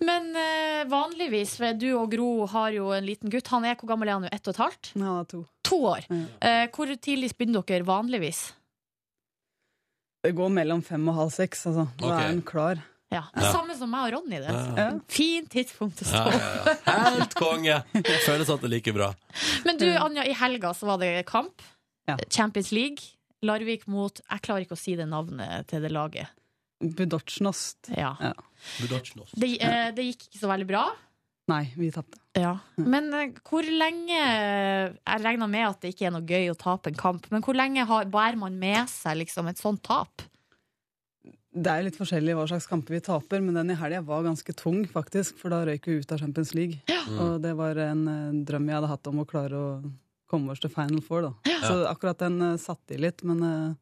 Men eh, vanligvis, du og Gro har jo en liten gutt. Han er hvor gammel er han nå? Ett og et halvt? Ja, to. To år. Ja. Eh, hvor tidlig begynner dere vanligvis? Det går mellom fem og halv seks, altså. Da okay. er han klar. Ja. Ja. Samme som meg og Ronny. det Ja. Fint tidspunkt å Ja, stå ja, ja. Helt konge. Føles at det er like bra. Men du, Anja, i helga så var det kamp. Ja. Champions League. Larvik mot Jeg klarer ikke å si det navnet til det laget. Budotsjnost. Ja. Ja. Det, eh, det gikk ikke så veldig bra. Nei, vi tapte. Ja. Men eh, hvor lenge Jeg regner med at det ikke er noe gøy å tape en kamp, men hvor lenge har, bærer man med seg liksom, et sånt tap? Det er litt forskjellig hva slags kamper vi taper, men den i helga var ganske tung, faktisk. For da røyk vi ut av Champions League. Og det var en eh, drøm jeg hadde hatt om å klare å komme oss til Final Four, da. Så akkurat den uh, satte i litt, men uh,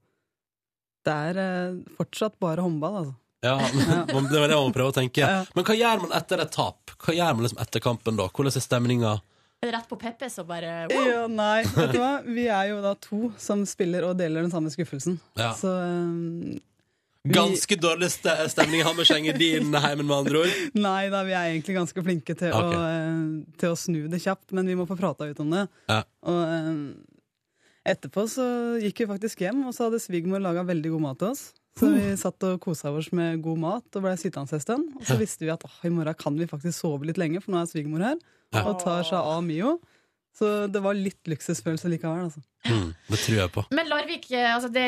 det er uh, fortsatt bare håndball, altså. Ja, men Det var det man må prøve å tenke. Ja. Men hva gjør man etter et tap? Hva gjør man liksom etter kampen da? Hvordan er stemninga? Er det rett på Peppes og bare Ja, nei, vet du hva? Vi er jo da to som spiller og deler den samme skuffelsen. Ja. Så eh, Ganske dårlig st stemning i Hammerseng i din heimen, med andre ord. Nei da, vi er egentlig ganske flinke til, okay. å, eh, til å snu det kjapt, men vi må få prata ut om det. Ja. Og eh, etterpå så gikk vi faktisk hjem, og så hadde svigermor laga veldig god mat til oss. Så vi satt og kosa oss med god mat og blei sittende en stund. Og så visste vi at i morgen kan vi faktisk sove litt lenge, for nå er svigermor her og tar seg av Mio. Så det var litt luksusfølelse likevel, altså. Mm, det tror jeg på. Men Larvik, eh, altså det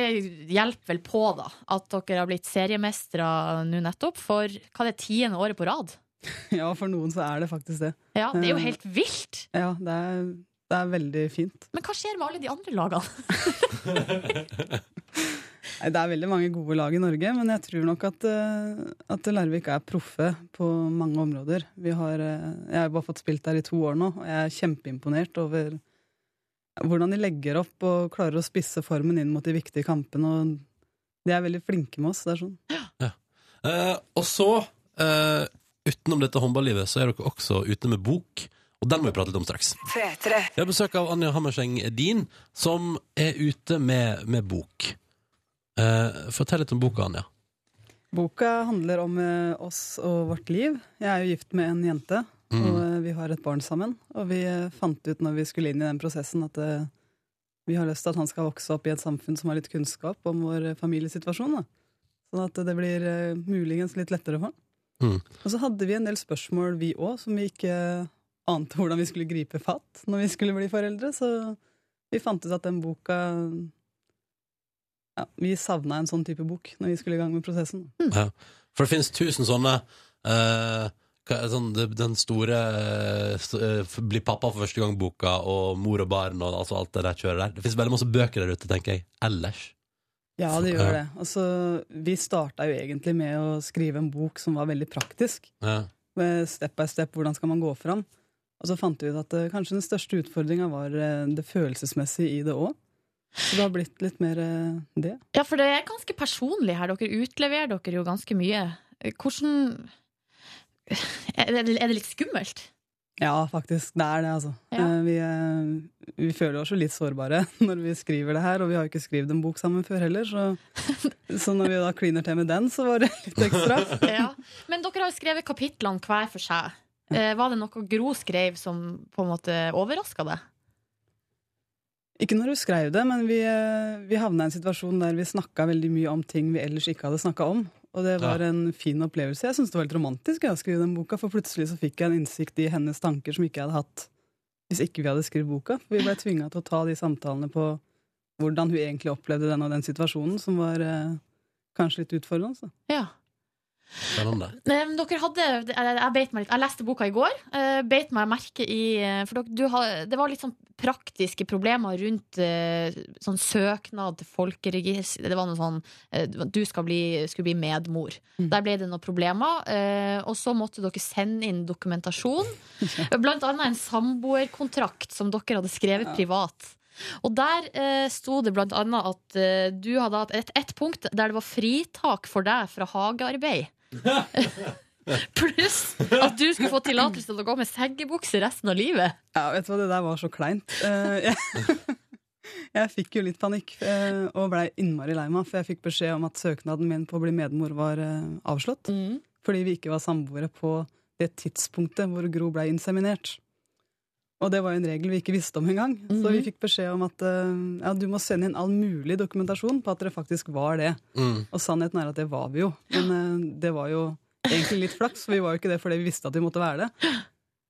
hjelper vel på da at dere har blitt seriemestere nå nettopp for hva det er tiende året på rad? Ja, for noen så er det faktisk det. Ja, Det er jo helt vilt! Ja, det er, det er veldig fint. Men hva skjer med alle de andre lagene? Det er veldig mange gode lag i Norge, men jeg tror nok at, eh, at Larvik er proffe på mange områder. Vi har, eh, jeg har bare fått spilt der i to år nå, og jeg er kjempeimponert over hvordan de legger opp og klarer å spisse formen inn mot de viktige kampene. og De er veldig flinke med oss. det er sånn. Eh, og så, eh, utenom dette håndballivet, så er dere også ute med bok. Og den må vi prate litt om straks. P3. Vi har besøk av Anja Hammerseng Edin, som er ute med, med bok. Eh, fortell litt om boka, Anja. Boka handler om eh, oss og vårt liv. Jeg er jo gift med en jente, Mm. og eh, vi har et barn sammen. Og vi eh, fant ut når vi skulle inn i den prosessen at vi har lyst til at han skal vokse opp i et samfunn som har litt kunnskap om vår familiesituasjon. Da. Sånn at det blir muligens litt lettere for han. Mm. Og så hadde vi en del spørsmål, vi òg, som vi ikke ante hvordan vi skulle gripe fatt når vi skulle bli foreldre. Så vi fant ut at den boka ja, Vi savna en sånn type bok når vi skulle i gang med prosessen. Ja. For det finnes tusen sånne eh, er sånn, Den store eh, eh, Bli pappa for første gang-boka og Mor og barn og altså alt det der kjøret der. Det finnes veldig masse bøker der ute, tenker jeg. Ellers. Ja, det gjør det. Altså, vi starta jo egentlig med å skrive en bok som var veldig praktisk. Ja. Med step by step, hvordan skal man gå fram. Og så fant vi ut at uh, kanskje den største utfordringa var det følelsesmessige i det òg. Så det har blitt litt mer eh, det. Ja, for det er ganske personlig her. Dere utleverer dere jo ganske mye. Hvordan Er det, litt skummelt? Ja, faktisk. Det er det, altså. Ja. Eh, Vi, eh, vi føler oss jo litt sårbare når vi skriver det her, og vi har jo ikke skrevet en bok sammen før heller, så, så når vi da kliner til med den, så var det litt ekstra. Ja. Men dere har jo skrevet kapitlene hver for seg. Var det noe Gro skrev som på en måte overraska deg? Ikke når du skrev det, men vi, eh, vi havna i en situasjon der vi snakka veldig mye om ting vi ellers ikke hadde snakka om. Og det var Ja. en fin opplevelse. Jeg syns det var litt romantisk jeg, å skrive den boka, for plutselig så fikk jeg en innsikt i hennes tanker som ikke jeg hadde hatt hvis ikke vi hadde skrevet boka. Vi ble tvinga til å ta de samtalene på hvordan hun egentlig opplevde den og den situasjonen, som var eh, kanskje litt utfordrende. Så. Ja. Spennende. Dere hadde, jeg, jeg, beit meg litt, jeg leste boka i går. eh, Beit meg merke i eh, For dere, du har, det var litt sånn praktiske problemer rundt eh, sånn søknad til folkeregister. Det var noe sånn Du skal bli, skulle bli medmor. Der ble det noen problemer. eh, Og så måtte dere sende inn dokumentasjon. Blant annet en samboerkontrakt som dere hadde skrevet privat. Og der eh, sto det blant annet at eh, du hadde hatt et, et punkt der det var fritak for deg fra hagearbeid. Pluss at du skulle få tillatelse til å gå med seggebukse resten av livet. Ja, vet du hva, det der var så kleint. Uh, jeg, jeg fikk jo litt panikk eh, og blei innmari lei meg, for jeg fikk beskjed om at søknaden min på å bli medmor var eh, avslått. Fordi vi ikke var samboere på det tidspunktet hvor Gro blei inseminert. Og det var jo en regel vi ikke visste om engang. Så vi fikk beskjed om at uh, ja, du må sende inn all mulig dokumentasjon på at dere faktisk var det. Mm. Og sannheten er at det var vi jo. Men uh, det var jo egentlig litt flaks, for vi var jo ikke det fordi vi visste at vi måtte være det.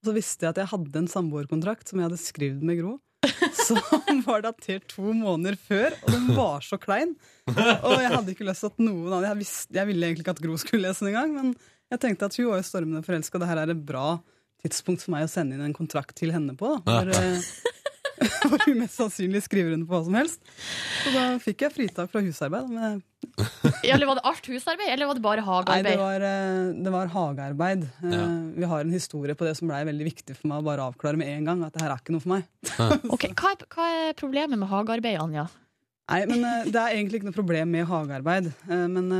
Og så visste jeg at jeg hadde en samboerkontrakt som jeg hadde skrevet med Gro. Som var datert to måneder før, og den var så klein. Og jeg hadde ikke lyst til at noen av jeg, visste, jeg ville egentlig ikke at Gro skulle lese den engang, men jeg tenkte at hun var jo stormende forelska, det her er bra tidspunkt for meg å sende inn en kontrakt til henne på. Da, for, hvor hun mest sannsynlig skriver under på hva som helst. Så da fikk jeg fritak fra husarbeid. Men Ja, eller var det alt husarbeid, eller var det bare Nei, det var, eh, det var hagearbeid. Eh, Ja. Vi har en historie på det som blei veldig viktig for meg å bare avklare med en gang. At det her er ikke noe for meg. Ok, hva, er, hva er problemet med hagearbeid, Anja? Nei, men eh, Det er egentlig ikke noe problem med hagearbeid. Men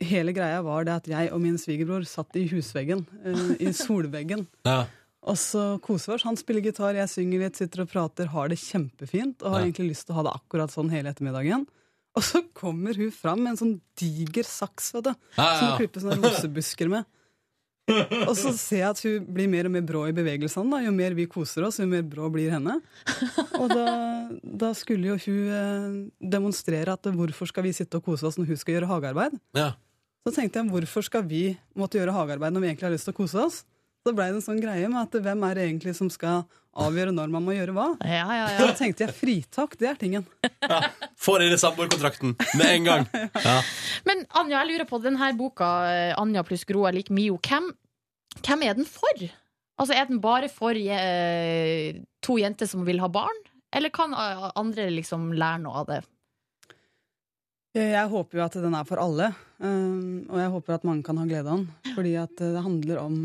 hele greia var det at jeg og min svigerbror satt i husveggen, uh, i solveggen. Ja. Og så koser vi oss. Han spiller gitar, jeg synger litt, sitter og prater, har det kjempefint. Og har Ja. egentlig lyst til å ha det akkurat sånn hele ettermiddagen. Og så kommer hun fram med en sånn diger saks, vet du. Ja, Som hun klipper sånne rosebusker med. Og så ser jeg at hun blir mer og mer brå i bevegelsene. Da. Jo mer vi koser oss, jo mer brå blir henne. Og da, da skulle jo hun eh, demonstrere at hvorfor skal vi sitte og kose oss når hun skal gjøre hagearbeid. Ja. Så tenkte jeg hvorfor skal vi måtte gjøre hagearbeid når vi egentlig har lyst til å kose oss? Så blei det en sånn greie med at hvem er det egentlig som skal avgjøre når man må gjøre hva? Ja, ja, ja. Da tenkte jeg fritak, det er tingen. Får inn i samboerkontrakten med en gang. Ja. Men Anja, jeg lurer på denne boka, eh, Anja pluss Gro er lik Mio. Hvem, hvem er den for? Altså, Er den bare for eh, to jenter som vil ha barn? Eller kan eh, andre liksom lære noe av det? Jeg håper jo at den er for alle, um, og jeg håper at mange kan ha glede av den. Fordi at uh, det handler om,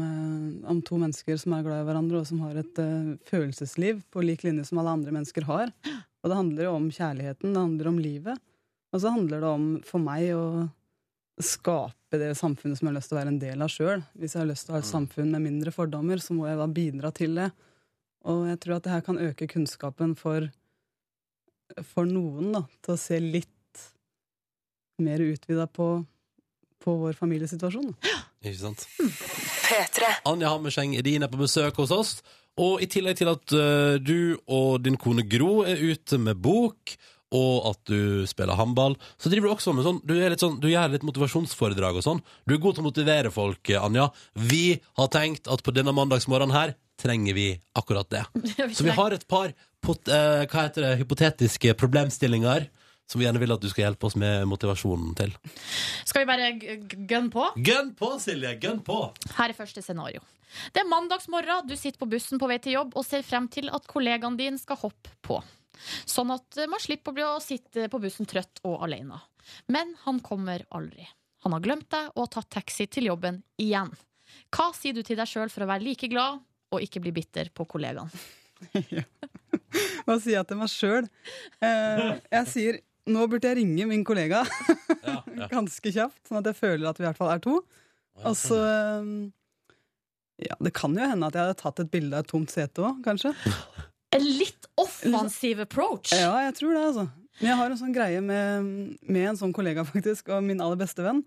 om to mennesker som er glad i hverandre, og som har et følelsesliv på lik linje som alle andre mennesker har. Og det handler jo om kjærligheten, det handler om livet. Og så handler det om, for meg, å skape det samfunnet som jeg har lyst til å være en del av sjøl. Hvis jeg har lyst til å ha et samfunn med mindre fordommer, så må jeg da bidra til det. Og jeg tror at det her kan øke kunnskapen for, for noen, da, til å se litt mer utvida på, på vår familiesituasjon. Ja. Ikke sant? P3. Anja Hammerseng Edin er på besøk hos oss. Og i tillegg til at uh, du og din kone Gro er ute med bok, og at du spiller håndball, så driver du også med sånn Du, er litt sånn, du gjør litt motivasjonsforedrag og sånn. Du er god til å motivere folk, eh, Anja. Vi har tenkt at på denne mandagsmorgenen her trenger vi akkurat det. Så vi har et par pot, uh, hva heter det, hypotetiske problemstillinger som vi gjerne vil at du skal hjelpe oss med motivasjonen til. Skal vi bare g- g- på? Gønn på, Silje! Gønn på! Her er første scenario. Det er mandagsmorgen, du sitter på bussen på vei til jobb og ser frem til at kollegaen din skal hoppe på. Sånn at man slipper å bli å sitte på bussen trøtt og alene. Men han kommer aldri. Han har glemt deg og har tatt taxi til jobben igjen. Hva sier du til deg sjøl for å være like glad og ikke bli bitter på kollegaen? Hva sier jeg til meg sjøl? Eh, jeg sier nå burde jeg ringe min kollega ganske kjapt, sånn at jeg føler at vi i hvert fall er to. Og så eh, Ja, det kan jo hende at jeg hadde tatt et bilde av et tomt sete òg, kanskje. En litt offensiv approach. Ja, jeg tror det, altså. Men jeg har en sånn greie med, med en sånn kollega, faktisk, og min aller beste venn.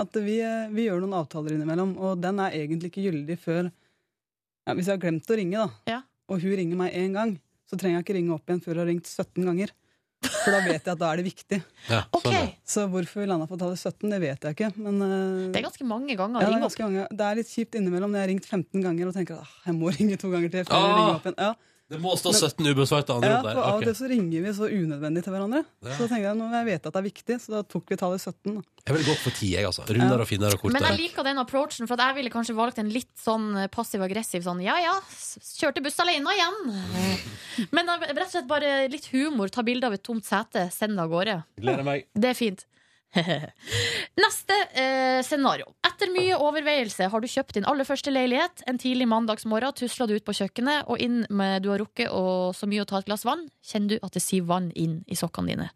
At vi, vi gjør noen avtaler innimellom, og den er egentlig ikke gyldig før ja, Hvis jeg har glemt å ringe, da, Ja. og hun ringer meg én gang, så trenger jeg ikke ringe opp igjen før hun har ringt 17 ganger. For da vet jeg at da er det viktig. Ja, sånn, ja. Så hvorfor vi landa på tallet 17, det vet jeg ikke. Men eh, Det er ganske mange ganger ja, det, er ganske mange. det er litt kjipt innimellom når jeg har ringt 15 ganger og tenker at jeg må ringe to ganger til. før Ah! jeg ringer opp igjen. Ja. Det må stå 17 ubesvarte andre Ja, der. for Av og til så ringer vi så unødvendig til hverandre. Ja. Så tenker jeg når jeg vet at det er viktig, så da tok vi tallet 17. Da. Jeg ville gått for 10, jeg, altså. Rundere og finere og Men jeg liker den approachen, for at jeg ville kanskje valgt en litt sånn passiv-aggressiv sånn ja ja, kjørte buss alene igjen. Men rett og slett bare litt humor. Ta bilde av et tomt sete, send det av gårde. Gleder meg. Det er fint. Neste eh, scenario. Etter mye overveielse har du kjøpt din aller første leilighet. En tidlig mandagsmorgen tusler du ut på kjøkkenet, og inn med du har rukket og så mye å ta et glass vann, kjenner du at det siver vann inn i sokkene dine.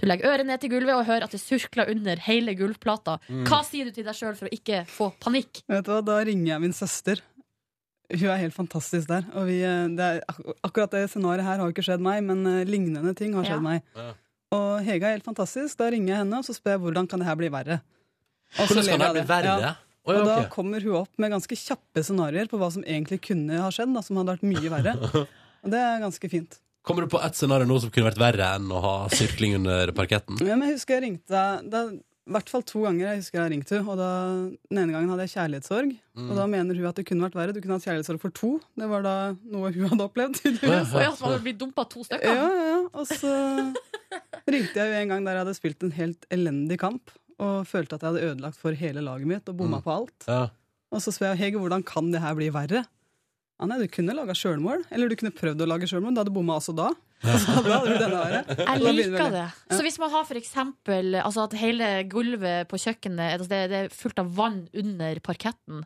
Du legger øret ned til gulvet og hører at det surkler under hele gulvplata. Mm. Hva sier du til deg sjøl for å ikke få panikk? Vet du hva, Da ringer jeg min søster. Hun er helt fantastisk der. Og vi, eh, det er, akkurat det scenarioet her har ikke skjedd meg, men eh, lignende ting har skjedd Ja. meg. Og Hege er helt fantastisk. Da ringer jeg henne og så spør jeg hvordan kan det her bli verre. Og så Hvordan kan det bli verre? Ja. Og da kommer hun opp med ganske kjappe scenarioer på hva som egentlig kunne ha skjedd, da, som hadde vært mye verre. Og det er ganske fint. Kommer du på ett scenario nå som kunne vært verre enn å ha sirkling under parketten? Ja, men jeg husker jeg ringte deg I hvert fall to ganger jeg husker jeg ringte henne. Og da, den ene gangen hadde jeg kjærlighetssorg. Mm. Og da mener hun at det kunne vært verre. Du kunne hatt kjærlighetssorg for to. Det var da noe hun hadde opplevd. Tydeligvis. Ja, så hadde blitt dumpa to stykker? Ja, ja, ja. Og så ringte jeg jo en gang der jeg hadde spilt en helt elendig kamp. Og følte at jeg hadde ødelagt for hele laget mitt og bomma Mm. på alt. Ja. Og så spør jeg Hege hvordan kan det her bli verre. Ja, nei, Du kunne laga sjølmål, eller du kunne prøvd å lage sjølmål. Du hadde bomma også da. Hadde du denne. Jeg liker det. Så hvis man har for eksempel altså at hele gulvet på kjøkkenet altså det, det er fullt av vann under parketten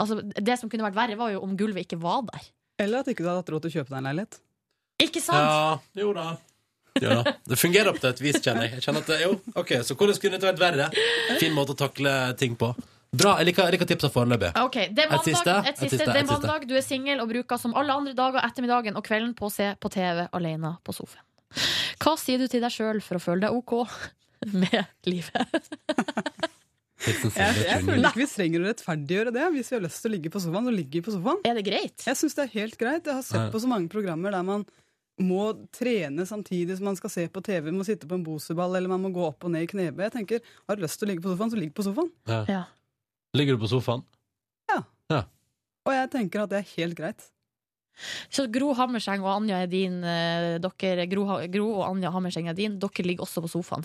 altså Det som kunne vært verre, var jo om gulvet ikke var der. Eller at ikke du hadde hatt råd til å kjøpe deg en leilighet. Ikke sant? Ja, jo da. Jo da. Det fungerer opp til et vis, kjenner jeg. jeg kjenner at jo, ok, Så hvordan kunne det vært verre? Fin måte å takle ting på. Bra. Jeg liker, jeg liker tipsa foreløpig. Ok, det er Et siste? et Et siste, siste, det er mandag du er singel og bruker som alle andre dager ettermiddagen og kvelden på å se på TV alene på sofaen. Hva sier du til deg sjøl for å føle deg OK med livet? Jeg, jeg føler ikke vi trenger å rettferdiggjøre det. Hvis vi har lyst til å ligge på sofaen, så ligger vi på sofaen. Er det greit? Jeg syns det er helt greit. Jeg har sett på så mange programmer der man må trene samtidig som man skal se på TV, må sitte på en boseball, eller man må gå opp og ned i knebøy. Jeg tenker, Har du lyst til å ligge på sofaen, så ligg på sofaen. Ja. Ja. Ligger du på sofaen? Ja Og jeg tenker at det er helt greit. Så Gro Hammerseng og Anja er din eh, dere, Gro, Gro og Anja Hammerseng er din. Dere ligger også på sofaen.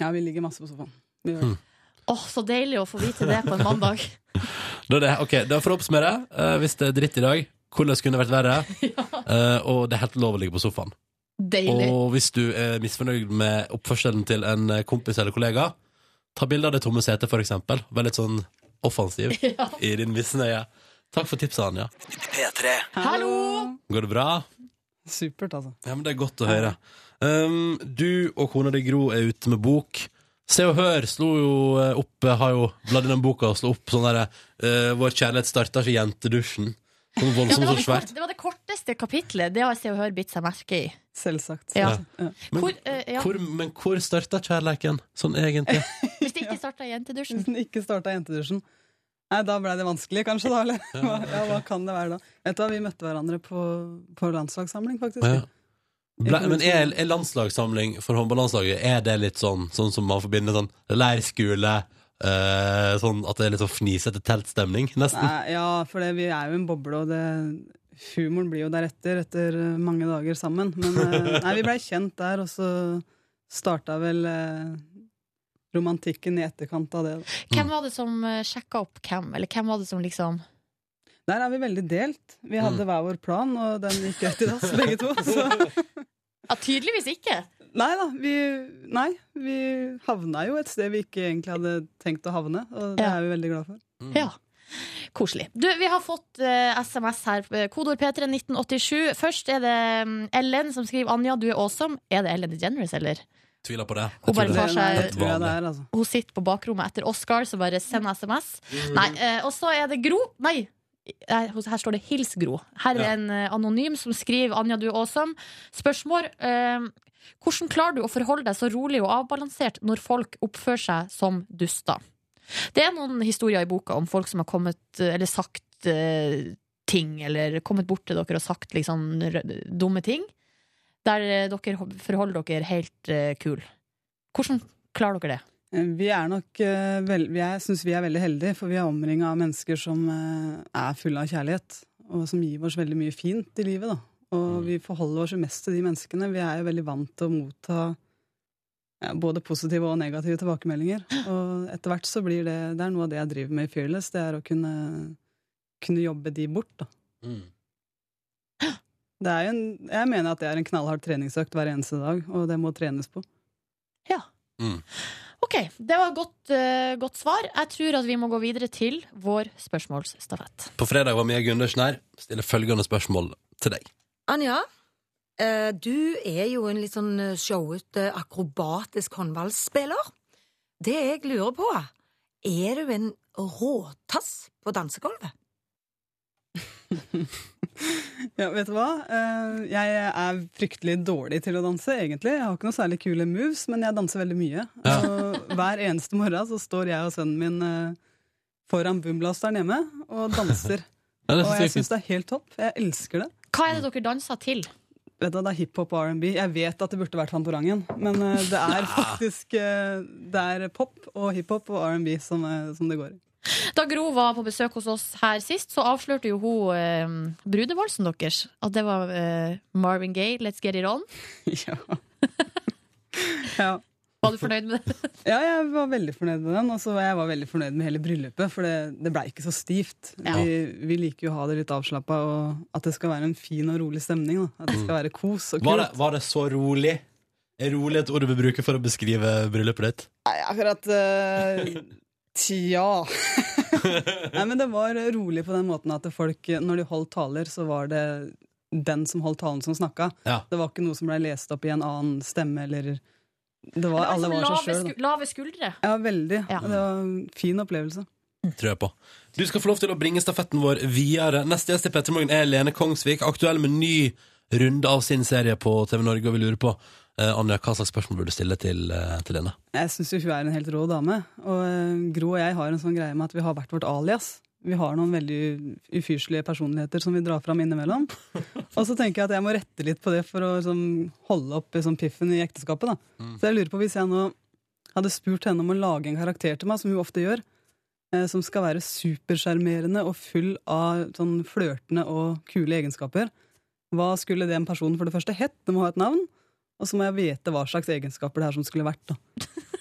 Ja, vi ligger masse på sofaen. Vi gjør det. Åh, Så deilig å få vite det på en mandag. Da er det, ok, da får du oppsummere. Eh, hvis det er dritt i dag, hvordan kunne det vært verre? Eh, og det er helt lov å ligge på sofaen. Deilig. Og hvis du er misfornøyd med oppførselen til en eh, kompis eller kollega, ta bilde av det tomme setet, for eksempel. Vær litt sånn offensiv Ja. i din misnøye. Takk for tipset, Anja. Hallo! Går det bra? Supert, altså. Ja, men Det er godt å høre. Um, du og kona di Gro er ute med bok. Se og Hør slo jo eh, opp eh, Har jo bladd i den boka og slo opp sånn derre uh, Vår kjærlighet starter ikke jentedusjen. Sånn Ja, det, voldsomt var så det, svært. kort, det var det korteste kapitlet. Det har Se og Hør bitt seg merke i. Selvsagt. Ja. Ja. Men, Hvor, uh, ja. hvor, men hvor starta kjærleiken, sånn egentlig? Hvis det ikke starta i jentedusjen. Hvis det ikke starta jentedusjen. Nei, da ble det vanskelig, kanskje, da. Eller? Hva, ja, hva kan det være da? Vet du hva, vi møtte hverandre på, på landslagssamling, faktisk. Ja. Ble, men er, er landslagssamling for håndballandslaget Er det litt sånn Sånn som man forbinder sånn leirskole eh, Sånn at det er litt sånn fnisete teltstemning, nesten? Nei, ja, for det, vi er jo en boble, og det, humoren blir jo deretter, etter eh, mange dager sammen. Men eh, nei, vi blei kjent der, og så starta vel eh, romantikken i etterkant av det. da. Hvem var det som sjekka opp hvem? Eller hvem var det som liksom Der er vi veldig delt. Vi hadde Mm. hver vår plan, og den gikk rett i dass, begge to. Så. Ja, tydeligvis ikke. Nei da, vi, nei, vi havna jo et sted vi ikke egentlig hadde tenkt å havne, og det Ja. er vi veldig glad for. Ja. Koselig. Du, vi har fått uh, SMS her. eh, Kodord P3 1987. Først er det mm, Ellen som skriver Anja, du er awesome. Er det Ellen DeGeneres, eller? Tviler på det. Hun bare tar det. seg- Det er, altså. Hun sitter på bakrommet etter Oscar, så bare send SMS. Nei, uh, Og så er det Gro. Nei, eh, her står det 'Hils Gro'. Her er Ja. en eh, anonym som skriver 'Anja, du er awesome'. Spørsmål. Eh, hvordan klarer du å forholde deg så rolig og avbalansert når folk oppfører seg som duster? Det er noen historier i boka om folk som har kommet eh, eller sagt eh, ting, eller kommet bort til dere og sagt liksom dumme ting. der eh, dere forholder dere helt uh, kul. Hvordan klarer dere det? Eh, Vi er nok eh, Jeg syns vi er veldig heldige, for vi er omringa av mennesker som eh, er fulle av kjærlighet. Og som gir oss veldig mye fint i livet. da. Og vi forholder oss jo mest til de menneskene. Vi er jo veldig vant til å motta ja, både positive og negative tilbakemeldinger. Og etter hvert så blir det Det er noe av det jeg driver med i Fearless. Det er å kunne, kunne jobbe de bort, da. Mm. Det er jo en, jeg mener at det er en knallhard treningsøkt hver eneste dag, og det må trenes på. Mm. Ok, det var et godt, uh, godt svar. Jeg tror at vi må gå videre til vår spørsmålsstafett. På fredag var Mia Gundersen her. Stiller følgende spørsmål til deg. Anja, du er jo en litt sånn eh, showete, akrobatisk håndballspiller. Det jeg lurer på, er du en råtass på dansegulvet? Ja, vet du hva? Eh, Jeg er fryktelig dårlig til å danse, egentlig. Jeg har ikke noe særlig kule moves, men jeg danser veldig mye. Og hver eneste morgen så står jeg og sønnen min eh, foran boomblasteren hjemme og danser. Ja, og jeg jeg syns det er helt topp. Jeg elsker det. Hva er det dere danser til? Vet du, Det er hiphop og R&B. Jeg vet at det burde vært Fantorangen, men eh, det er faktisk eh, Det er pop og hiphop og R&B som, eh, som det går i. Da Gro var på besøk hos oss her sist, så avslørte jo hun eh, brudevalsen deres. At det var eh, Marvin Gaye, Let's Get It On. ja. Ja. Var du fornøyd med det? Ja, jeg var veldig fornøyd med den. Og så var jeg var veldig fornøyd med hele bryllupet, for det, det blei ikke så stivt. Vi, vi liker jo å ha det litt avslappa, og at det skal være en fin og rolig stemning. Da. At det skal være kos og kult. Var det, var det så rolig? Er rolig et ord du vil bruke for å beskrive bryllupet ditt? Nei, akkurat uh, Tja. Nei, men det var rolig på den måten at folk, når de holdt taler, så var det den som holdt talen, som snakka. Ja. Det var ikke noe som ble lest opp i en annen stemme, eller det var, Alle var lave, seg sjøl. lave skuldre. Ja, veldig. Det var en fin opplevelse. Tror jeg på. Du skal få lov til å bringe stafetten vår videre. Neste gjest i Petter Morgen er Lene Kongsvik, aktuell med ny runde av sin serie på TV Norge, og vi lurer på eh, Anja, hva slags spørsmål burde du stille til, eh, til Lene? Jeg syns hun er en helt rå dame. Og eh, Gro og jeg har en sånn greie med at vi har hvert vårt alias. Vi har noen veldig ufyselige personligheter som vi drar fram innimellom. Og så tenker jeg at jeg må rette litt på det for å liksom, holde opp liksom, piffen i ekteskapet. Da. Så jeg lurer på hvis jeg nå hadde spurt henne om å lage en karakter til meg, som hun ofte gjør, eh, som skal være supersjarmerende og full av sånn flørtende og kule egenskaper, hva skulle den personen for det første hett? Det må ha et navn. Og så må jeg vite hva slags egenskaper det er som skulle vært. da.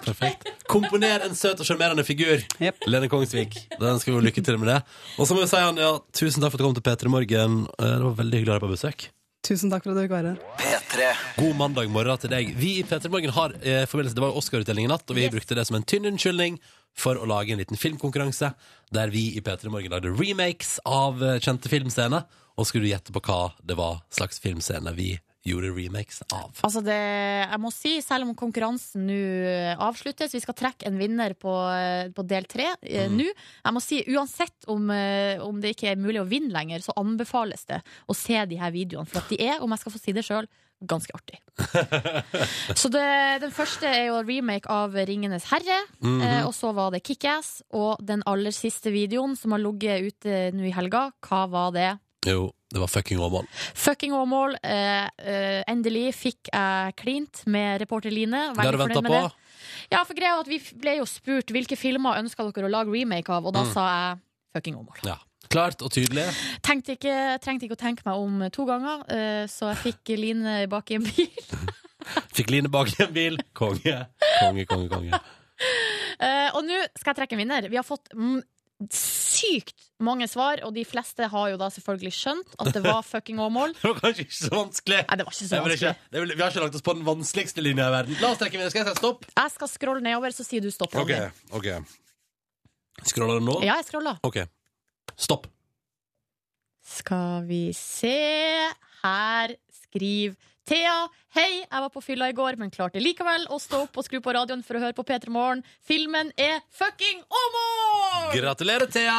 Perfekt. Komponer en søt og sjarmerende figur. Lene Kongsvik. Den skal vi lykke til med det. Og så må vi si, Anja, tusen takk for at du kom til P3 Morgen. Eh, Det var veldig hyggelig å ha deg på besøk. Tusen takk for at du fikk være her. God mandag morgen til deg. Vi i P3 Morgen har eh, forbindelse, Det var jo Oscar-utdeling i natt, og vi brukte det som en tynn unnskyldning for å lage en liten filmkonkurranse der vi i P3 Morgen lagde remakes av eh, kjente filmscener. Og skulle du gjette på hva det var slags filmscene vi gjorde remakes av? Altså det, jeg må si, selv om konkurransen nå avsluttes, vi skal trekke en vinner på, på del tre eh, Mm. nå. Jeg må si, uansett om, eh, om det ikke er mulig å vinne lenger, så anbefales det å se de her videoene. For at de er, om jeg skal få si det sjøl, ganske artig. Så det, den første er jo remake av Ringenes herre. Mhm. eh, og så var det Kickass. Og den aller siste videoen som har ligget ute nå i helga, hva var det? Jo, det var fucking Åmål. Fucking Åmål. Eh, eh, endelig fikk jeg klint med reporter Line. Det har du venta på? Ja, for greia at Vi ble jo spurt hvilke filmer ønska dere å lage remake av, og da Mm. sa jeg Fucking Åmål. Ja. Klart og tydelig. Tenkte ikke, trengte ikke å tenke meg om to ganger, eh, så jeg fikk Line bak i en bil. Fikk Line bak i en bil. Konge. Konge, konge, konge. Eh, og nå skal jeg trekke en vinner. Vi har fått mm, sykt mange svar, og de fleste har jo da selvfølgelig skjønt at det var fucking Åmål. Det var kanskje ikke så vanskelig. Nei, det var ikke så vanskelig. det er vi har ikke lagt oss på den vanskeligste linja i verden. La oss trekke videre. Skal jeg si stopp? Jeg skal scrolle nedover, så sier du stopp. Ok, ok Scroller den nå? Ja, jeg scroller. Ok. Stopp. Skal vi se Her skriver Thea. Hei, jeg var på fylla i går, men klarte likevel å stå opp og skru på radioen for å høre på P3 Morgen. Filmen er fucking Åmål! Gratulerer, Thea!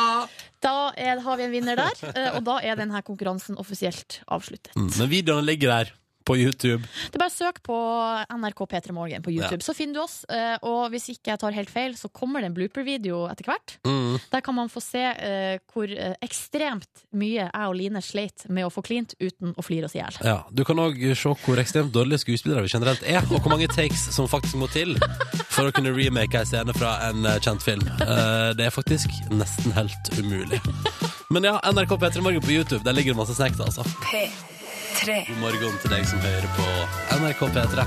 Da er, har vi en vinner der, eh, og da er denne konkurransen offisielt avsluttet. Mm, men videoene ligger der på YouTube. Det er bare søk på NRK P3 Morgen på YouTube, Ja. så finner du oss. eh, Og hvis ikke jeg tar helt feil, så kommer det en blooper-video etter hvert. Mm. Der kan man få se eh, hvor eh, ekstremt mye jeg og Line sleit med å få klint uten å flire oss i hjel. Ja, Du kan òg se hvor ekstremt dårlige skuespillere vi generelt er, og hvor mange takes som faktisk må til for å kunne remake ei scene fra en kjent film. Eh, Det er faktisk nesten helt umulig. Men ja, NRK P3 Morgen på YouTube, der ligger det masse snacks, altså. P3. God morgen til deg som hører på NRK P3.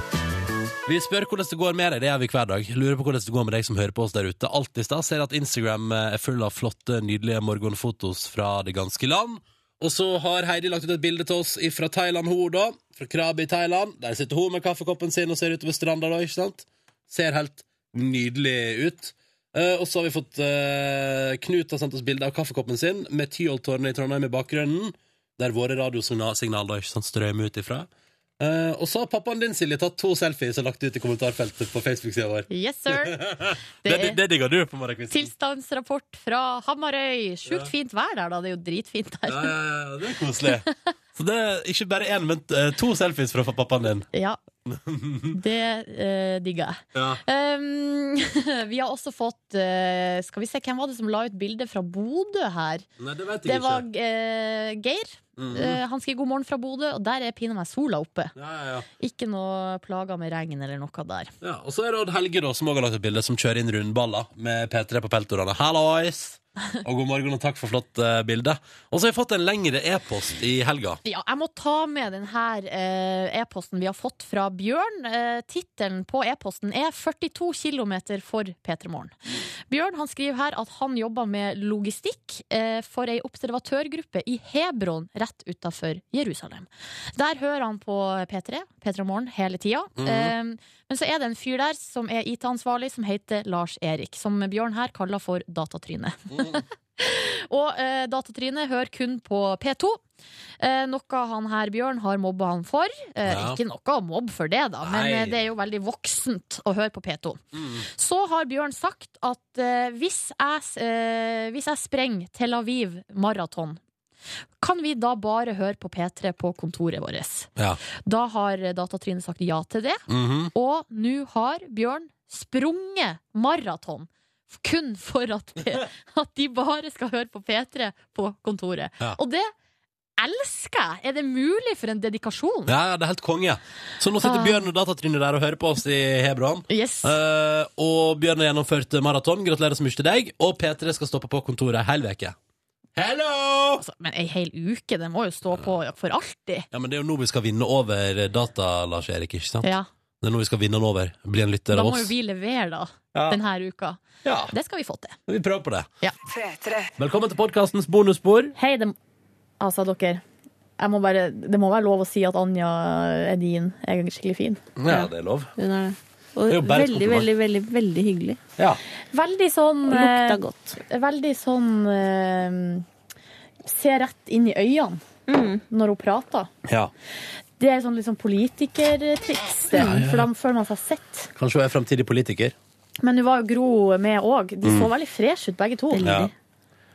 Vi spør hvordan det går med deg, det gjør vi hver dag. Lurer på hvordan det går med deg som hører på oss der ute. Alt i stad Ser at Instagram eh, er full av flotte, nydelige morgenfotos fra det ganske land. Og så har Heidi lagt ut et bilde til oss fra Thailand, hun da. Fra Krabi i Thailand. Der sitter hun med kaffekoppen sin og ser utover stranda da, ikke sant? Ser helt nydelig ut. Uh, og så har vi fått uh, Knut har sendt oss bilde av kaffekoppen sin med Tyholttårnet i Trondheim i bakgrunnen. Der våre radiosignal da, ikke sant, strømmer ut ifra. Uh, og så har pappaen din, Silje, tatt to selfies og lagt ut i kommentarfeltet på Facebook-sida vår. Yes, sir. det, Det det, er- digger du på morgenkvisten. Tilstandsrapport fra Hamarøy. Sjukt fint vær der, da. Det er jo dritfint der. Ja, ja, ja, det er koselig. Så det er ikke bare én, men eh, to selfies fra pappaen din. Ja, det eh, digger jeg. Ja. Um, vi har også fått eh, Skal vi se, hvem var det som la ut bilde fra Bodø her? Nei, det vet jeg Det ikke. var eh, Geir. Mhm. Eh, han skriver 'God morgen fra Bodø', og der er pinadø meg sola oppe. Ja, ja, ja. Ikke noe plager med regn eller noe der. Ja, og så er det Odd Helge da, som også har lagt et bilde som kjører inn rundballer med P3 på peltorene. Hallois! Og god morgen og takk for flott eh, bilde. Og så har jeg fått en lengre e-post i helga. Ja, jeg må ta med denne eh, e-posten vi har fått fra Bjørn. Eh, Tittelen på e-posten er 42 km for P3 Morgen. Bjørn han skriver her at han jobber med logistikk eh, for ei observatørgruppe i Hebron rett utafor Jerusalem. Der hører han på P3, P3 Morgen, hele tida. Mhm. Eh, men så er det en fyr der som er IT-ansvarlig, som heter Lars Erik. Som Bjørn her kaller for Datatryne. Og eh, Datatrine hører kun på P2. Eh, noe han her, Bjørn, har mobba han for. Eh, Ja. Ikke noe å mobbe for det, da, men eh, det er jo veldig voksent å høre på P2. Så har Bjørn sagt at eh, hvis, jeg, eh, hvis jeg sprenger Tel Aviv maraton, kan vi da bare høre på P3 på kontoret vårt? Ja. Da har Datatrine sagt ja til det. Mhm. Og nå har Bjørn sprunget maraton. Kun for at, at de bare skal høre på P3 på kontoret. Ja. Og det elsker jeg! Er det mulig for en dedikasjon? Ja, ja, det er helt konge. Så nå sitter Ah. Bjørn og Datatrynet der og hører på oss i Hebron. Yes. Uh, og Bjørn har gjennomført maraton. Gratulerer så mye til deg. Og P3 skal stoppe på kontoret ei hel uke. Hello! Altså, men ei hel uke, det må jo stå på for alltid. Ja, men det er jo nå vi skal vinne over data, Lars Erik, ikke sant? Ja. Det er nå vi skal vinne han over. Bli en lytter Da må jo vi levere, da. Ja. Denne uka. Det skal vi få til. Vi prøver på det. Ja. Velkommen til podkastens bonusspor. Hei, det, altså dere. Jeg må bare, det må være lov å si at Anja Edin er skikkelig fin. Ja, det er lov. Hun er det. Det Og er veldig, veldig, veldig veldig hyggelig. Ja. Veldig sånn Og lukta eh, godt. Veldig sånn uh, Se rett inn i øynene Mm. når hun prater. ja. Det er sånn liksom politikertriks, det. Ja, ja, ja. For da føler man seg sett. Kanskje hun er fremtidig politiker. Men hun var jo Gro med òg. De så Mm. veldig fresh ut, begge to. Ja.